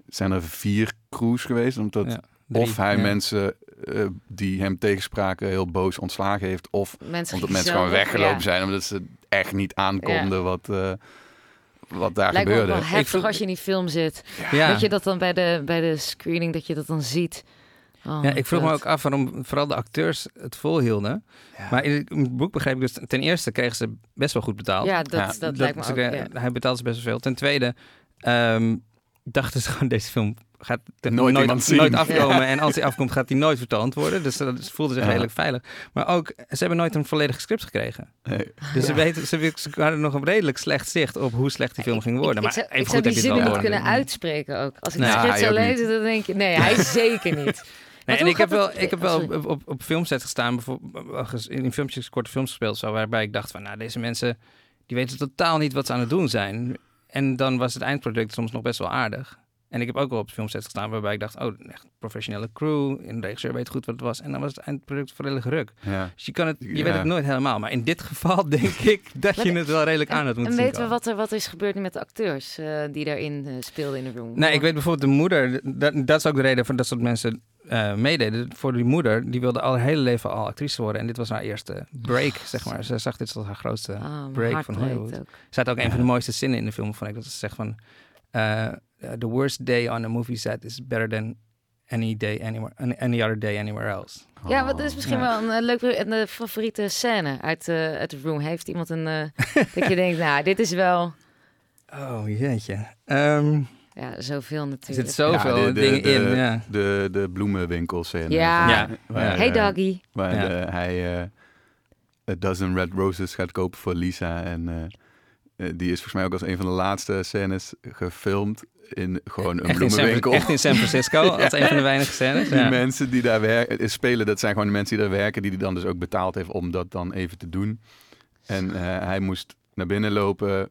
zijn er vier crews geweest. Omdat Ja, drie, of hij ja. mensen eh, die hem tegenspraken heel boos ontslagen heeft. Of Mensen omdat mensen gewoon weg, weggelopen ja. zijn. Omdat ze echt niet aankonden wat, eh, wat daar Lijkt me ook gebeurde. wel heftig als je in die film zit. Ja. Dat je dat dan bij de, bij de screening, dat je dat dan ziet. Oh, Ja, ik vroeg me ook af waarom vooral de acteurs het volhielden. Maar in het- boek begreep ik dus, ten eerste kregen ze best wel goed betaald. Ja, dat, Ja, dat, lijkt me ook. kregen- ja. Hij betaalt ze best wel veel. Ten tweede ehm, dachten ze gewoon, deze film gaat Nooit nooit, afkomen. En als hij afkomt, gaat hij nooit vertoond worden. Dus dat voelde zich Ja. redelijk veilig. Maar ook, ze hebben nooit een volledig script gekregen. Nee. Dus ze, weten, ze, ze hadden nog een redelijk slecht zicht op hoe slecht die film ging worden. Ik, maar ik, zou, even ik goed zou heb die zinnen niet kunnen uitspreken ook. Als ik het script hij zou lezen, dan denk je... Nee, hij zeker niet. Nee, en ik heb wel, ik heb wel sorry. op, op, op filmsets gestaan, bijvoorbeeld in filmpjes, korte films gespeeld, zo, waarbij ik dacht van, nou, deze mensen, die weten totaal niet wat ze aan het doen zijn. En dan was het eindproduct soms nog best wel aardig. En ik heb ook wel op filmsets gestaan waarbij ik dacht, oh, echt professionele crew, een regisseur weet goed wat het was. En dan was het eindproduct volledig ruk. Ja. Dus je, kan het, je Ja. weet het nooit helemaal. Maar in dit geval denk ik dat je het wel redelijk aan had En moeten zien weten we wat er wat is gebeurd met de acteurs eh, die daarin eh, speelden in de room? Nee, ik weet bijvoorbeeld de moeder, dat, dat is ook de reden voor dat soort mensen eh, meededen. Voor die moeder, die wilde al haar hele leven al actrice worden. En dit was haar eerste break, zeg maar. Ze zag dit als haar grootste Ah, break van Hollywood. ook. Ze had ook een van de mooiste zinnen in de film, vond ik. Dat ze zegt van... eh, the worst day on a movie set is better than any day anywhere, any other day anywhere else. Ja, wat is misschien Ja. wel een, eh, leuke een eh, favoriete scène uit, eh uit de room. Heeft iemand een... dat je denkt, nou, dit is wel... Oh, jeetje. Ehm Ja, zoveel er natuurlijk. zit zoveel Ja, de- de- dingen de- in, ja. De, de bloemenwinkelscène. Ja. Ja. Waar, Hey doggy. Waar Ja. de- hij eh a dozen red roses gaat kopen voor Lisa. En die is volgens mij ook als een van de laatste scènes gefilmd in gewoon een Echt in, San, bloemenwinkel. echt in San Francisco, als een van de weinige scènes. Die Ja. mensen die daar werken, eh, spelen, dat zijn gewoon de mensen die daar werken, die hij dan dus ook betaald heeft om dat dan even te doen. En eh, hij moest naar binnen lopen,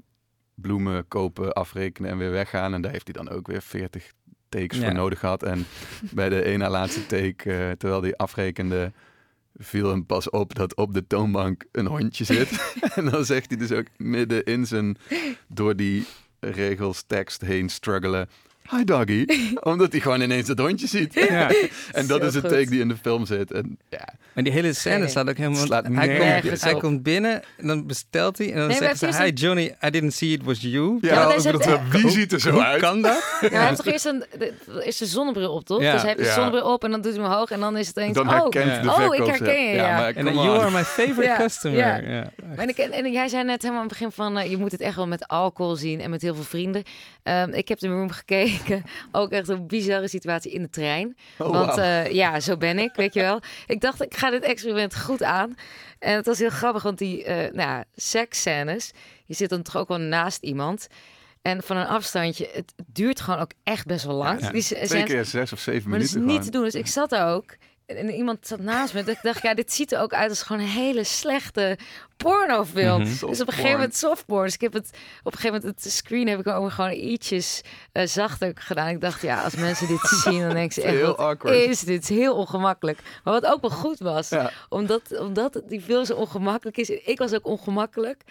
bloemen kopen, afrekenen en weer weggaan. En daar heeft hij dan ook weer 40 takes Ja. voor nodig gehad. En bij de ene laatste take, eh, terwijl hij afrekende, viel hem pas op dat op de toonbank een hondje zit. en dan zegt hij dus ook midden in zijn, door die regels tekst heen struggelen. Hi doggy. Omdat hij gewoon ineens het hondje ziet. Ja. En dat Zo is goed. take die in de film zit. En ja, Maar die hele scène Nee. staat ook helemaal... Slaat hij, komt, hij komt binnen en dan bestelt hij. En dan Nee, zegt ze, het is hi Johnny, I didn't see it was you. ja, hij bedoel, wie ziet er zo Hoe uit? kan dat? Ja, hij heeft toch eerst een, de, eerst een zonnebril op, toch? Ja. Dus hij heeft de zonnebril op en dan doet hij hem omhoog en dan is het eens... Dan oh, de Oh, ik herken je, ja. maar En dan, you are my favorite customer. ja. Ja. En, ik, en jij zei net helemaal aan het begin van... eh, je moet het echt wel met alcohol zien en met heel veel vrienden. Ehm, ik heb de room gekeken weken ook echt een bizarre situatie in de trein. Oh, Want eh, ja, zo ben ik, weet je wel. Ik dacht, ik ga dit experiment goed aan. En het was heel grappig, want die eh nou, ja, seksscènes... je zit dan toch ook wel naast iemand... En van een afstandje, het duurt gewoon ook echt best wel lang. Die Twee scènes- keer zes of zeven maar dat is minuten niet te doen. Dus ik zat daar ook. En iemand zat naast me. Ik dacht, ja, dit ziet er ook uit als gewoon een hele slechte pornofilm. Dus op een gegeven moment softporn. Dus ik heb het op een gegeven moment het screen heb ik ook gewoon ietsjes eh, zachter gedaan. Ik dacht, ja, als mensen dit zien, dan denken ze echt, Heel awkward. is dit? Heel ongemakkelijk. Maar wat ook wel goed was, Ja. omdat, omdat die film zo ongemakkelijk is. Ik was ook ongemakkelijk.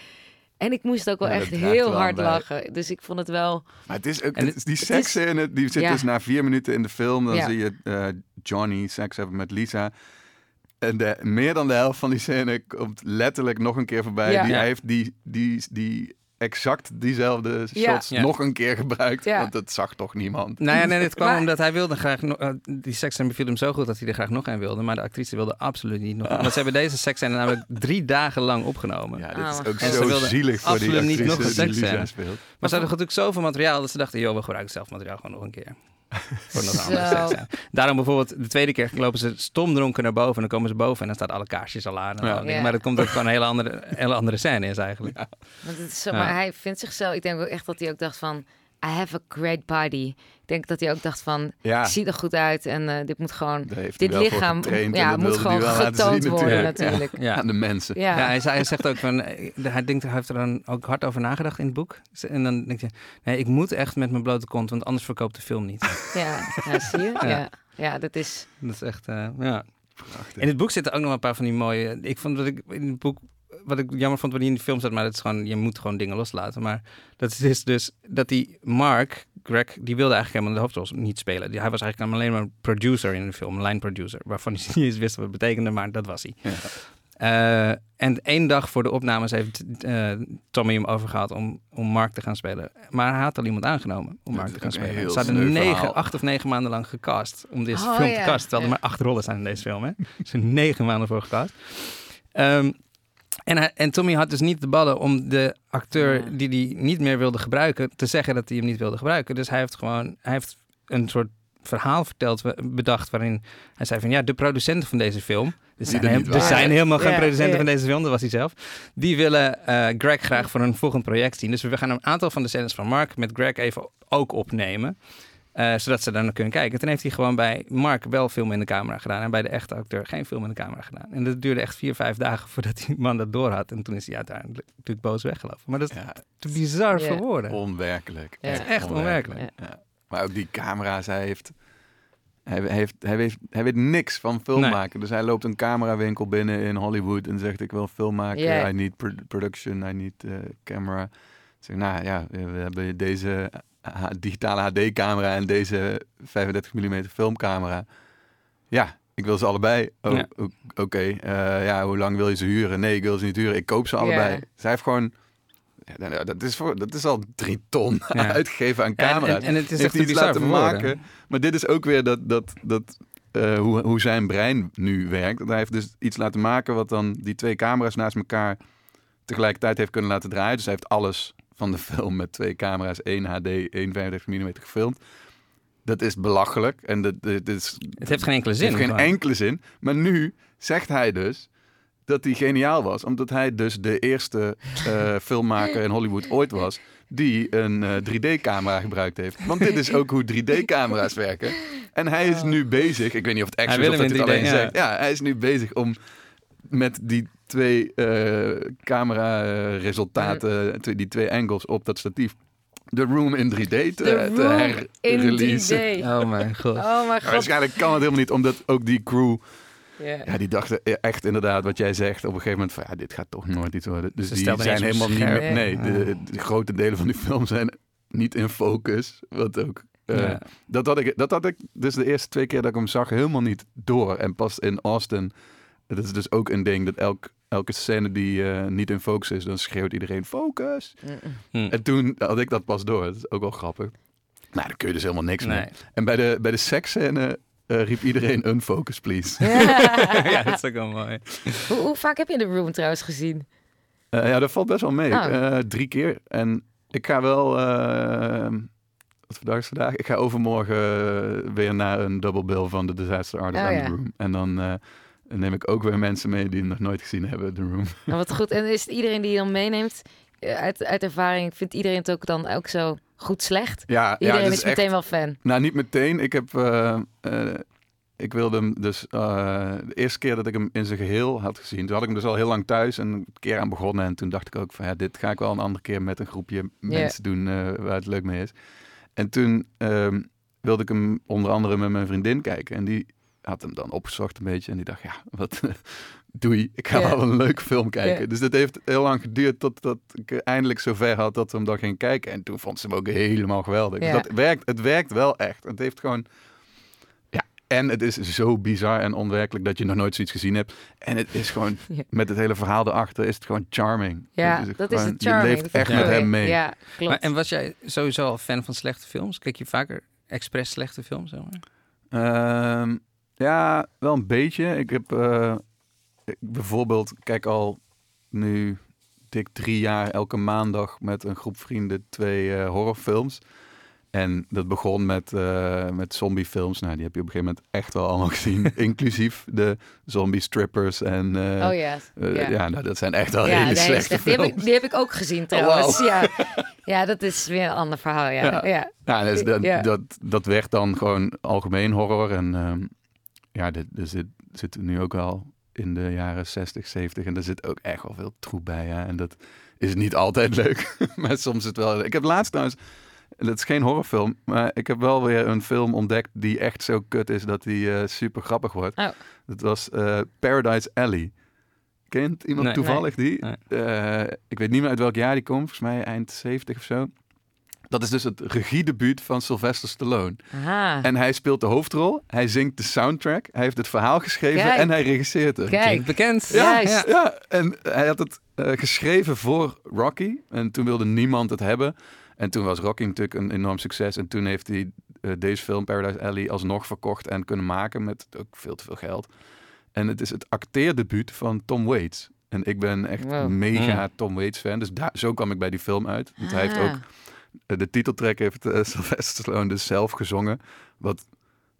En ik moest ook wel Ja, echt heel hard bij. lachen. Dus ik vond het wel... Maar het is ook, het die het is- seksscène, die zit Ja. dus na vier minuten in de film. Dan Ja. zie je eh, Johnny seks hebben met Lisa. En de, meer dan de helft van die scène komt letterlijk nog een keer voorbij. Ja. Die, Ja. Hij heeft die, die, die exact diezelfde shots Ja. nog een keer gebruikt. Ja. Want dat zag toch niemand. Nou ja, nee, dit kwam Maar- omdat hij wilde graag... nog- eh, die seksscène beviel hem zo goed dat hij er graag nog een wilde. Maar de actrice wilde absoluut niet nog. Want ze hebben deze seksscène namelijk drie dagen lang opgenomen. Ja, dit is mijn ook. En zo zielig voor die absoluut niet actrice nog een die Lisa speelt. Maar ze hadden natuurlijk zoveel materiaal dat ze dachten... joh, we gebruiken zelf materiaal gewoon nog een keer. Voor nog andere. Daarom bijvoorbeeld de tweede keer lopen ze stomdronken naar boven... en dan komen ze boven en dan staat alle kaarsjes al aan. En Ja. al die- Ja. Maar dat komt ook gewoon een hele andere, hele andere scène is eigenlijk. Want het is zo, Ja. Maar hij vindt zichzelf... Ik denk ook echt dat hij ook dacht van... I have a great body. Ik denk dat hij ook dacht van... Ja. Ik zie er goed uit en eh, dit moet gewoon... Dit lichaam ja, moet gewoon getoond zien worden natuurlijk. Ja. Aan de mensen. Ja. Ja, hij, zei, hij zegt ook van, hij, denkt, hij heeft er dan ook hard over nagedacht in het boek. En dan denk je, nee, ik moet echt met mijn blote kont, want anders verkoopt de film niet. Ja, ja, zie je? Ja. Ja. Ja. dat is... Dat is echt, eh, ja. In het boek zitten ook nog een paar van die mooie. Ik vond dat ik in het boek. Wat ik jammer vond, wat niet in de film zat, maar dat is gewoon, je moet gewoon dingen loslaten. Maar dat is dus dat die Mark, Greg, die wilde eigenlijk helemaal de hoofdrol niet spelen. Die, hij was eigenlijk alleen maar een producer in de film, line producer, waarvan hij niet eens wist wat het betekende, maar dat was hij. Ja. Eh, en één dag voor de opnames heeft eh, Tommy hem overgehaald om, om Mark te gaan spelen. Maar hij had al iemand aangenomen om Mark te gaan spelen. heel Ze hadden negen, verhaal. acht of negen maanden lang gecast om deze Oh, film te ja. casten. Terwijl er maar acht rollen zijn in deze film. Hè? Er zijn negen maanden voor gecast. Ehm, en, hij- en Tommy had dus niet de ballen om de acteur Ja. die hij niet meer wilde gebruiken, te zeggen dat hij hem niet wilde gebruiken. Dus hij heeft gewoon, hij heeft een soort verhaal verteld, bedacht, waarin hij zei van ja, de producenten van deze film, er zijn, er hem- er zijn helemaal geen Ja, producenten ja. van deze film, dat was hij zelf. Die willen eh, Greg graag voor een volgend project zien. Dus we gaan een aantal van de scènes van Mark met Greg even ook opnemen. Eh, zodat ze daar naar kunnen kijken. Toen heeft hij gewoon bij Mark wel film in de camera gedaan. En bij de echte acteur geen film in de camera gedaan. En dat duurde echt vier, vijf dagen voordat die man dat door had. En toen is hij uiteindelijk natuurlijk boos weggelopen. Maar dat is Ja, te bizar voor woorden. onwerkelijk. Ja. Het is echt onwerkelijk. Ja. Ja. Maar ook die camera's, hij heeft... Hij, heeft, hij, weet, hij weet niks van film Nee. maken. Dus hij loopt een camerawinkel binnen in Hollywood en zegt: Ik wil film maken. I need pro- production, I need eh, camera. Ik zeg, nou ja, we hebben deze digitale HD-camera en deze 35 mm filmcamera. Ja, ik wil ze allebei. Oh, Ja. Oké, eh, ja, hoe lang wil je ze huren? Nee, ik wil ze niet huren. Ik koop ze allebei. Hij heeft gewoon... Ja, nou, dat, is voor, dat is al drie ton Ja. uitgegeven aan camera's. en- en het is Heeft echt iets laten maken. Maar dit is ook weer dat, dat, dat, eh, hoe, hoe zijn brein nu werkt. Hij heeft dus iets laten maken wat dan die twee camera's naast elkaar tegelijkertijd heeft kunnen laten draaien. Dus hij heeft alles van de film met twee camera's, 1 HD, 1 35 mm gefilmd. Dat is belachelijk. En dat, dat is, Het heeft geen enkele zin. heeft geen enkele zin. Maar nu zegt hij dus dat hij geniaal was. Omdat hij dus de eerste eh, filmmaker in Hollywood ooit was... die een eh, 3D-camera gebruikt heeft. Want dit is ook hoe 3D-camera's werken. En hij is nu bezig... Ik weet niet of het echt is of dat hij het 3D, alleen zegt. Ja, hij is nu bezig om met die twee eh camera-resultaten... die twee angles op dat statief... de room in 3D te, De te room in herreleasen. 3D. Oh mijn god. Oh mijn god. waarschijnlijk kan het helemaal niet, omdat ook die crew, Ja. ja, die dachten echt inderdaad wat jij zegt op een gegeven moment van ja, dit gaat toch nooit iets worden. Dus Ze die zijn helemaal niet meer, nee, de, de grote delen van die film zijn niet in focus, wat ook. eh, dat, had ik, dat had ik dus de eerste twee keer dat ik hem zag helemaal niet door. En pas in Austin, dat is dus ook een ding, dat elk, elke scène die eh, niet in focus is, dan schreeuwt iedereen focus. Hm. En toen had ik dat pas door. Dat is ook wel grappig. Nou, dan kun je dus helemaal niks Nee. mee. En bij de, bij de seksscène eh, riep iedereen unfocus, please. ja, dat is ook wel mooi. hoe, hoe vaak heb je de room trouwens gezien? Eh, ja, dat valt best wel mee. Oh. Eh, drie keer. En ik ga wel... wat dag is vandaag? Ik ga overmorgen weer naar een double bill van de Disaster Artist Oh, and ja. The Room. En dan neem ik ook weer mensen mee die hem nog nooit gezien hebben, The Room. Nou, wat goed. En is het iedereen die je dan meeneemt, eh, uit, uit ervaring, vindt iedereen het ook dan ook zo goed slecht? Ja, Iedereen ja, het is, echt- meteen wel fan. Nou, niet meteen. Ik heb. eh, eh, ik wilde hem dus. de eerste keer dat ik hem in zijn geheel had gezien. Toen had ik hem dus al heel lang thuis en een keer aan begonnen. En toen dacht ik ook van ja, dit ga ik wel een andere keer met een groepje mensen doen waar het leuk mee is. En toen ehm, wilde ik hem onder andere met mijn vriendin kijken. En die had hem dan opgezocht een beetje. En die dacht, ja, wat doei. Ik ga Ja. wel een leuke film kijken. Ja. Dus dat heeft heel lang geduurd totdat ik eindelijk zover had dat we hem dan gingen kijken. En toen vond ze hem ook helemaal geweldig. Ja. Dus dat werkt, het werkt wel echt. Het heeft gewoon... Ja, en het is zo bizar en onwerkelijk dat je nog nooit zoiets gezien hebt. En het is gewoon, Ja. met het hele verhaal erachter, is het gewoon charming. Ja, Het dat is gewoon- het charming. Je leeft echt met hem mee. Ja, klopt. Maar, en was jij sowieso al fan van slechte films? Kijk je vaker expres slechte films? Zeg maar? Ehm, ja, wel een beetje. Ik heb eh, ik bijvoorbeeld, kijk al nu dik drie jaar elke maandag met een groep vrienden twee eh, horrorfilms. En dat begon met, eh, met zombiefilms. Nou, die heb je op een gegeven moment echt wel allemaal gezien. inclusief de zombie strippers. En oh ja. ja. ja. nou, dat zijn echt wel Ja, hele slechte slecht. die, heb films. ik, die heb ik ook gezien trouwens. Ja. ja, dat is weer een ander verhaal. Ja. Ja. Ja. Ja, dus dat. Dat, dat werd dan gewoon algemeen horror. En ehm, ja, dit, zit, zitten nu ook wel in de jaren 60, 70. En er zit ook echt wel veel troep bij. Ja. En dat is niet altijd leuk. maar soms is het wel... Ik heb laatst trouwens... Dat is geen horrorfilm, maar ik heb wel weer een film ontdekt die echt zo kut is dat die eh, super grappig wordt. Oh. Dat was eh, Paradise Alley. Kent iemand Nee. toevallig die? Nee. Eh, ik weet niet meer uit welk jaar die komt, volgens mij eind 70 of zo. Dat is dus het regiedebuut van Sylvester Stallone. Aha. En hij speelt de hoofdrol, hij zingt de soundtrack, hij heeft het verhaal geschreven Kijk. en hij regisseert het. Kijk. Klinkt bekend. Ja, ja. juist. Ja, en hij had het eh, geschreven voor Rocky. En toen wilde niemand het hebben. En toen was Rocky natuurlijk een enorm succes. En toen heeft hij eh, deze film, Paradise Alley, alsnog verkocht en kunnen maken met ook veel te veel geld. En het is het acteerdebuut van Tom Waits. En ik ben echt Wow. mega Tom Waits fan. Dus daar, zo kwam ik bij die film uit. Want hij heeft Ah. ook de titeltrack heeft eh, Sylvester Stallone dus zelf gezongen. Wat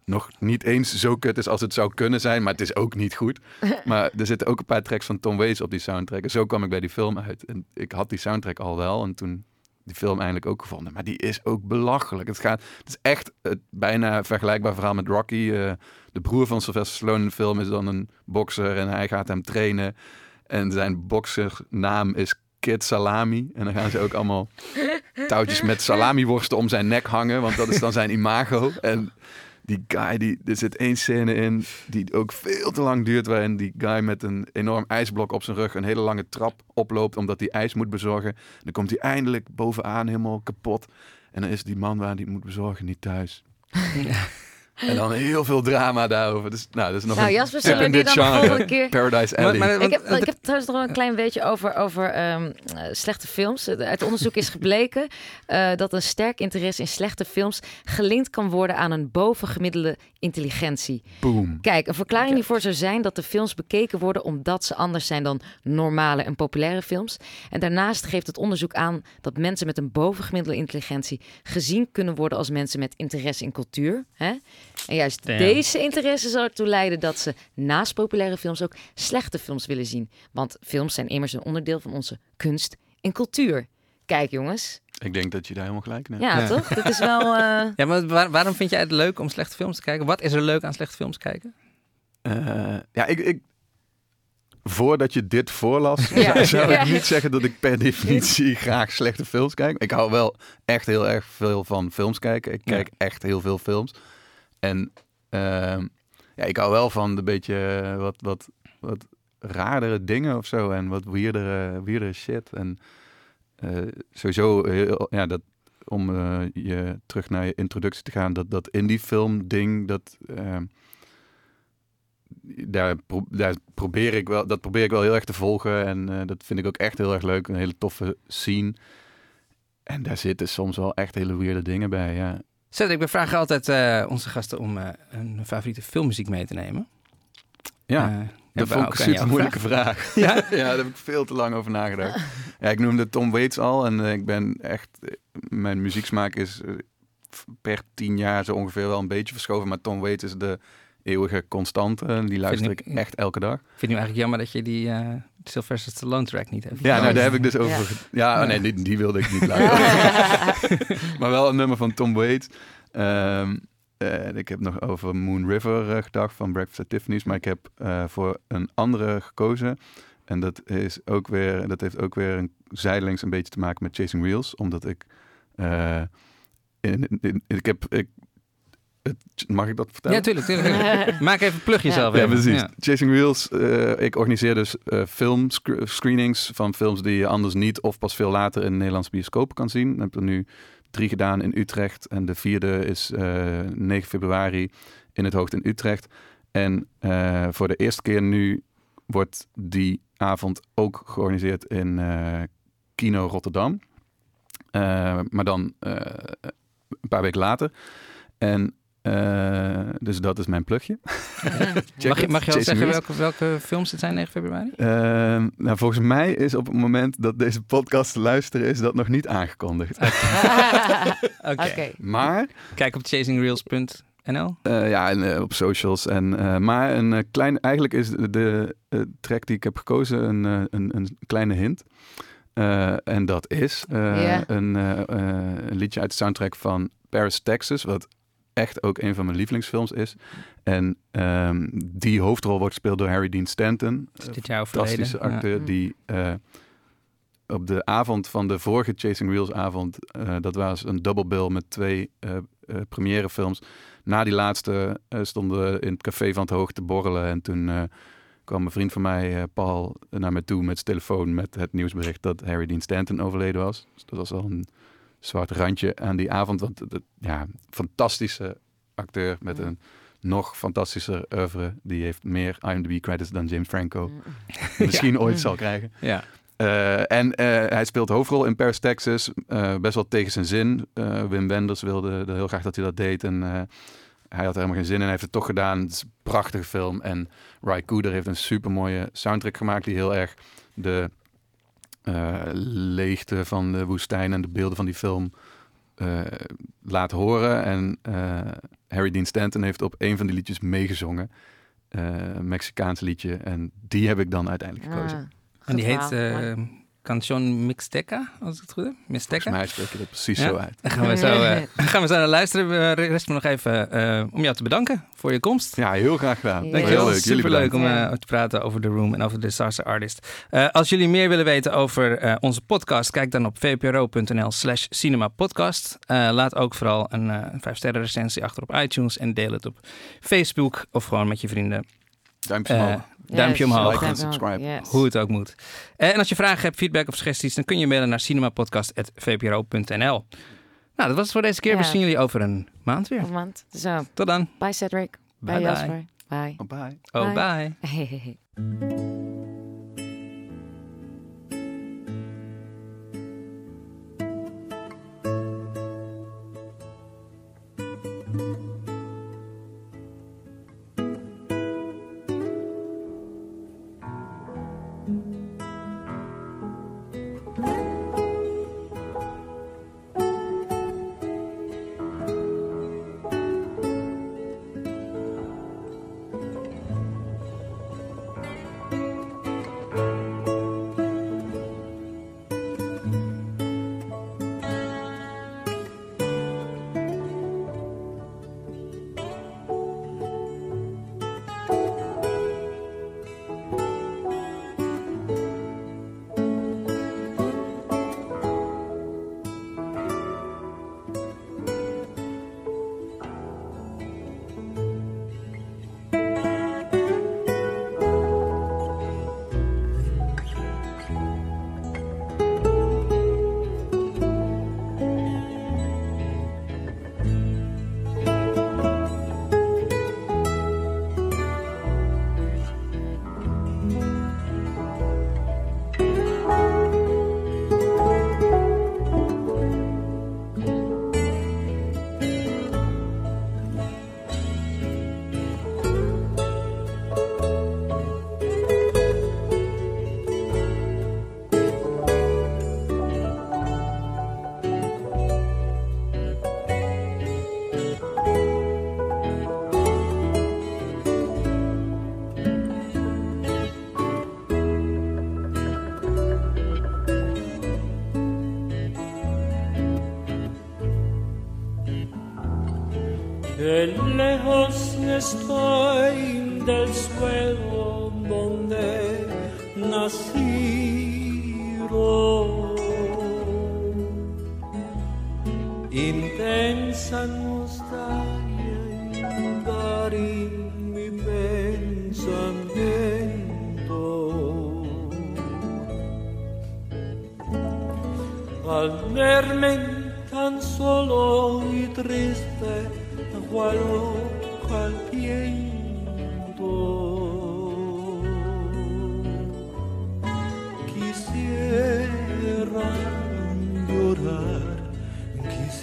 nog niet eens zo kut is als het zou kunnen zijn, maar het is ook niet goed. Maar er zitten ook een paar tracks van Tom Waits op die soundtrack. En zo kwam ik bij die film uit. En ik had die soundtrack al wel en toen die film eindelijk ook gevonden. Maar die is ook belachelijk. Het, gaat, het is echt het bijna vergelijkbaar verhaal met Rocky. Eh, de broer van Sylvester Stallone in de film is dan een bokser en hij gaat hem trainen. En zijn boksernaam is Kid Salami. En dan gaan ze ook allemaal touwtjes met salamiworsten om zijn nek hangen, want dat is dan zijn imago. En die guy, die, er zit één scène in die ook veel te lang duurt, waarin die guy met een enorm ijsblok op zijn rug een hele lange trap oploopt, omdat hij ijs moet bezorgen. Dan komt hij eindelijk bovenaan helemaal kapot. En dan is die man waar het moet bezorgen niet thuis. En dan heel veel drama daarover. Dus, nou, dat is nog Nou, een Jasper, tip in we die dit dan de genre. volgende keer- Paradise Alley. Maar- maar- Ik heb, ik heb trouwens nog een klein beetje over, over ehm, eh, slechte films. Uit onderzoek is gebleken eh, dat een sterk interesse in slechte films gelinkt kan worden aan een bovengemiddelde intelligentie. Boom. Kijk, een verklaring hiervoor zou zijn dat de films bekeken worden omdat ze anders zijn dan normale en populaire films. En daarnaast geeft het onderzoek aan dat mensen met een bovengemiddelde intelligentie gezien kunnen worden als mensen met interesse in cultuur. Hè? En juist Damn. deze interesse zou ertoe leiden dat ze naast populaire films ook slechte films willen zien. Want films zijn immers een onderdeel van onze kunst en cultuur. Kijk jongens, Ik denk dat je daar helemaal gelijk in hebt. ja, Ja. toch? Dat is wel... eh, Ja, maar waar- waarom vind jij het leuk om slechte films te kijken? Wat is er leuk aan slechte films kijken? Eh, ja, ik, ik, voordat je dit voorlas, Ja. zou, Ja. ik niet zeggen dat ik per definitie graag slechte films kijk. Ik hou wel echt heel erg veel van films kijken. Ik Ja. kijk echt heel veel films. En ehm, ja, ik hou wel van een beetje eh, wat, wat, wat raardere dingen of zo. En wat weirdere, weirdere shit. En eh, sowieso, heel, ja, dat, om eh, je terug naar je introductie te gaan, dat, dat indie film ding, dat... ehm, daar, daar probeer ik wel, dat probeer ik wel heel erg te volgen. En eh, dat vind ik ook echt heel erg leuk. Een hele toffe scene. En daar zitten soms wel echt hele weirde dingen bij. Ja, Cedric, we vragen altijd eh, onze gasten om eh, een favoriete filmmuziek mee te nemen. ja Eh, dat vond ik ook een super moeilijke vraag. Ja? ja, daar heb ik veel te lang over nagedacht. Ja, ik noemde Tom Waits al. En ik ben echt... Mijn muzieksmaak is per tien jaar zo ongeveer wel een beetje verschoven. Maar Tom Waits is de eeuwige constante. Die luister ik ik- echt elke dag. Ik vind het nu eigenlijk jammer dat je die eh Sylvester Stallone track niet hebt. Ja, nou, daar heb ik dus over. Ja. oh, nee, die, die wilde ik niet luisteren. maar wel een nummer van Tom Waits. Ehm, eh, ik heb nog over Moon River eh, gedacht van Breakfast at Tiffany's. Maar ik heb eh, voor een andere gekozen. En dat, is ook weer, dat heeft ook weer een zijdelings een beetje te maken met Chasing Wheels. Omdat ik... eh, in, in- in- ik heb... Ik, mag ik dat vertellen? Ja, tuurlijk. tuurlijk, tuurlijk. Maak even, plug jezelf Ja, even. precies. Ja. Chasing Wheels. eh, ik organiseer dus eh filmscreenings van films die je anders niet of pas veel later in Nederlandse bioscopen kan zien. Ik heb er nu drie gedaan in Utrecht en de vierde is eh 9 februari in het Hoogd in Utrecht. En eh, voor de eerste keer nu wordt die avond ook georganiseerd in eh, Kino Rotterdam. Eh, maar dan eh, een paar weken later. En eh, dus dat is mijn plugje. Mag je, mag je al zeggen welke, welke films het zijn 9 februari? Ehm, nou, volgens mij is op het moment dat deze podcast te luisteren is dat nog niet aangekondigd. Oké. Maar Kijk op chasingreels.nl. eh, ja, en, op socials. En, eh, maar een klein, eigenlijk is de, de track die ik heb gekozen een, een, een kleine hint. Eh, en dat is eh, een, een liedje uit de soundtrack van Paris, Texas, wat echt ook een van mijn lievelingsfilms is. En ehm, die hoofdrol wordt gespeeld door Harry Dean Stanton. Is dit jaar overleden? fantastische acteur die eh, op de avond van de vorige Chasing Wheels avond, eh, dat was een double bill met twee eh eh, première films. Na die laatste stonden we in het café van het Hoog te borrelen en toen kwam een vriend van mij, Paul, naar me toe met zijn telefoon met het nieuwsbericht dat Harry Dean Stanton overleden was. Dus dat was al een zwart randje aan die avond, want ja, fantastische acteur met een nog fantastischer oeuvre. Die heeft meer IMDb credits dan James Franco misschien ooit zal krijgen. Ja. Eh, en eh, hij speelt de hoofdrol in Paris, Texas. Eh, best wel tegen zijn zin. Eh, Wim Wenders wilde heel graag dat hij dat deed. En eh, hij had er helemaal geen zin in. Hij heeft het toch gedaan. Het is een prachtige film. En Ry Cooder heeft een super mooie soundtrack gemaakt. Die heel erg de eh, leegte van de woestijn en de beelden van die film eh, laat horen. En eh, Harry Dean Stanton heeft op een van die liedjes meegezongen. Eh, een Mexicaans liedje. En die heb ik dan uiteindelijk gekozen. Ah, En die heet Canción Mixteca, als ik het goed heb. Volgens Mixteca. mij spreek je dat precies Ja. zo uit. Dan gaan we zo, eh, gaan we zo naar luisteren. We rest me nog even eh, om jou te bedanken voor je komst. Ja, heel graag gedaan. Ja. Dankjewel. Heel leuk. Jullie Superleuk bedankt. om eh, te praten over The Room en over de Disaster Artist. Eh, als jullie meer willen weten over eh, onze podcast, kijk dan op vpro.nl slash cinemapodcast. Eh, laat ook vooral een eh, een 5-sterren recensie achter op iTunes en deel het op Facebook of gewoon met je vrienden. Duimpje omhoog. duimpje Yes, omhoog. Like en duimpje omhoog, subscribe. yes. Hoe het ook moet. Eh, en als je vragen hebt, feedback of suggesties, dan kun je mailen naar cinemapodcast.vpro.nl. Nou, dat was het voor deze keer. We zien jullie over een maand weer. Want, zo, Tot dan. bye Cedric. Bye, Bye bye. Jasper. Bye. Oh, bye. Oh, Bye. bye.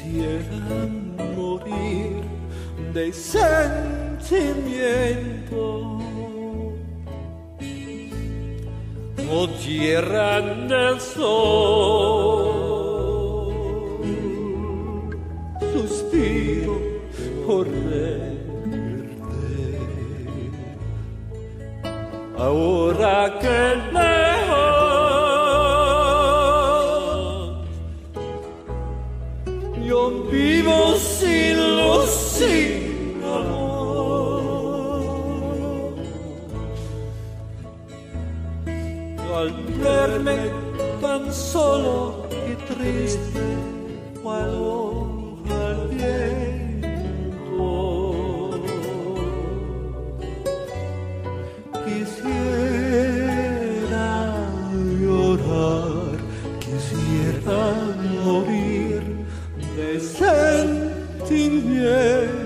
quisiera morir de sentimiento. Oh tierra del sol, suspiro por verte. Ahora que lejos Amor. Al verme tan solo y triste. yeah.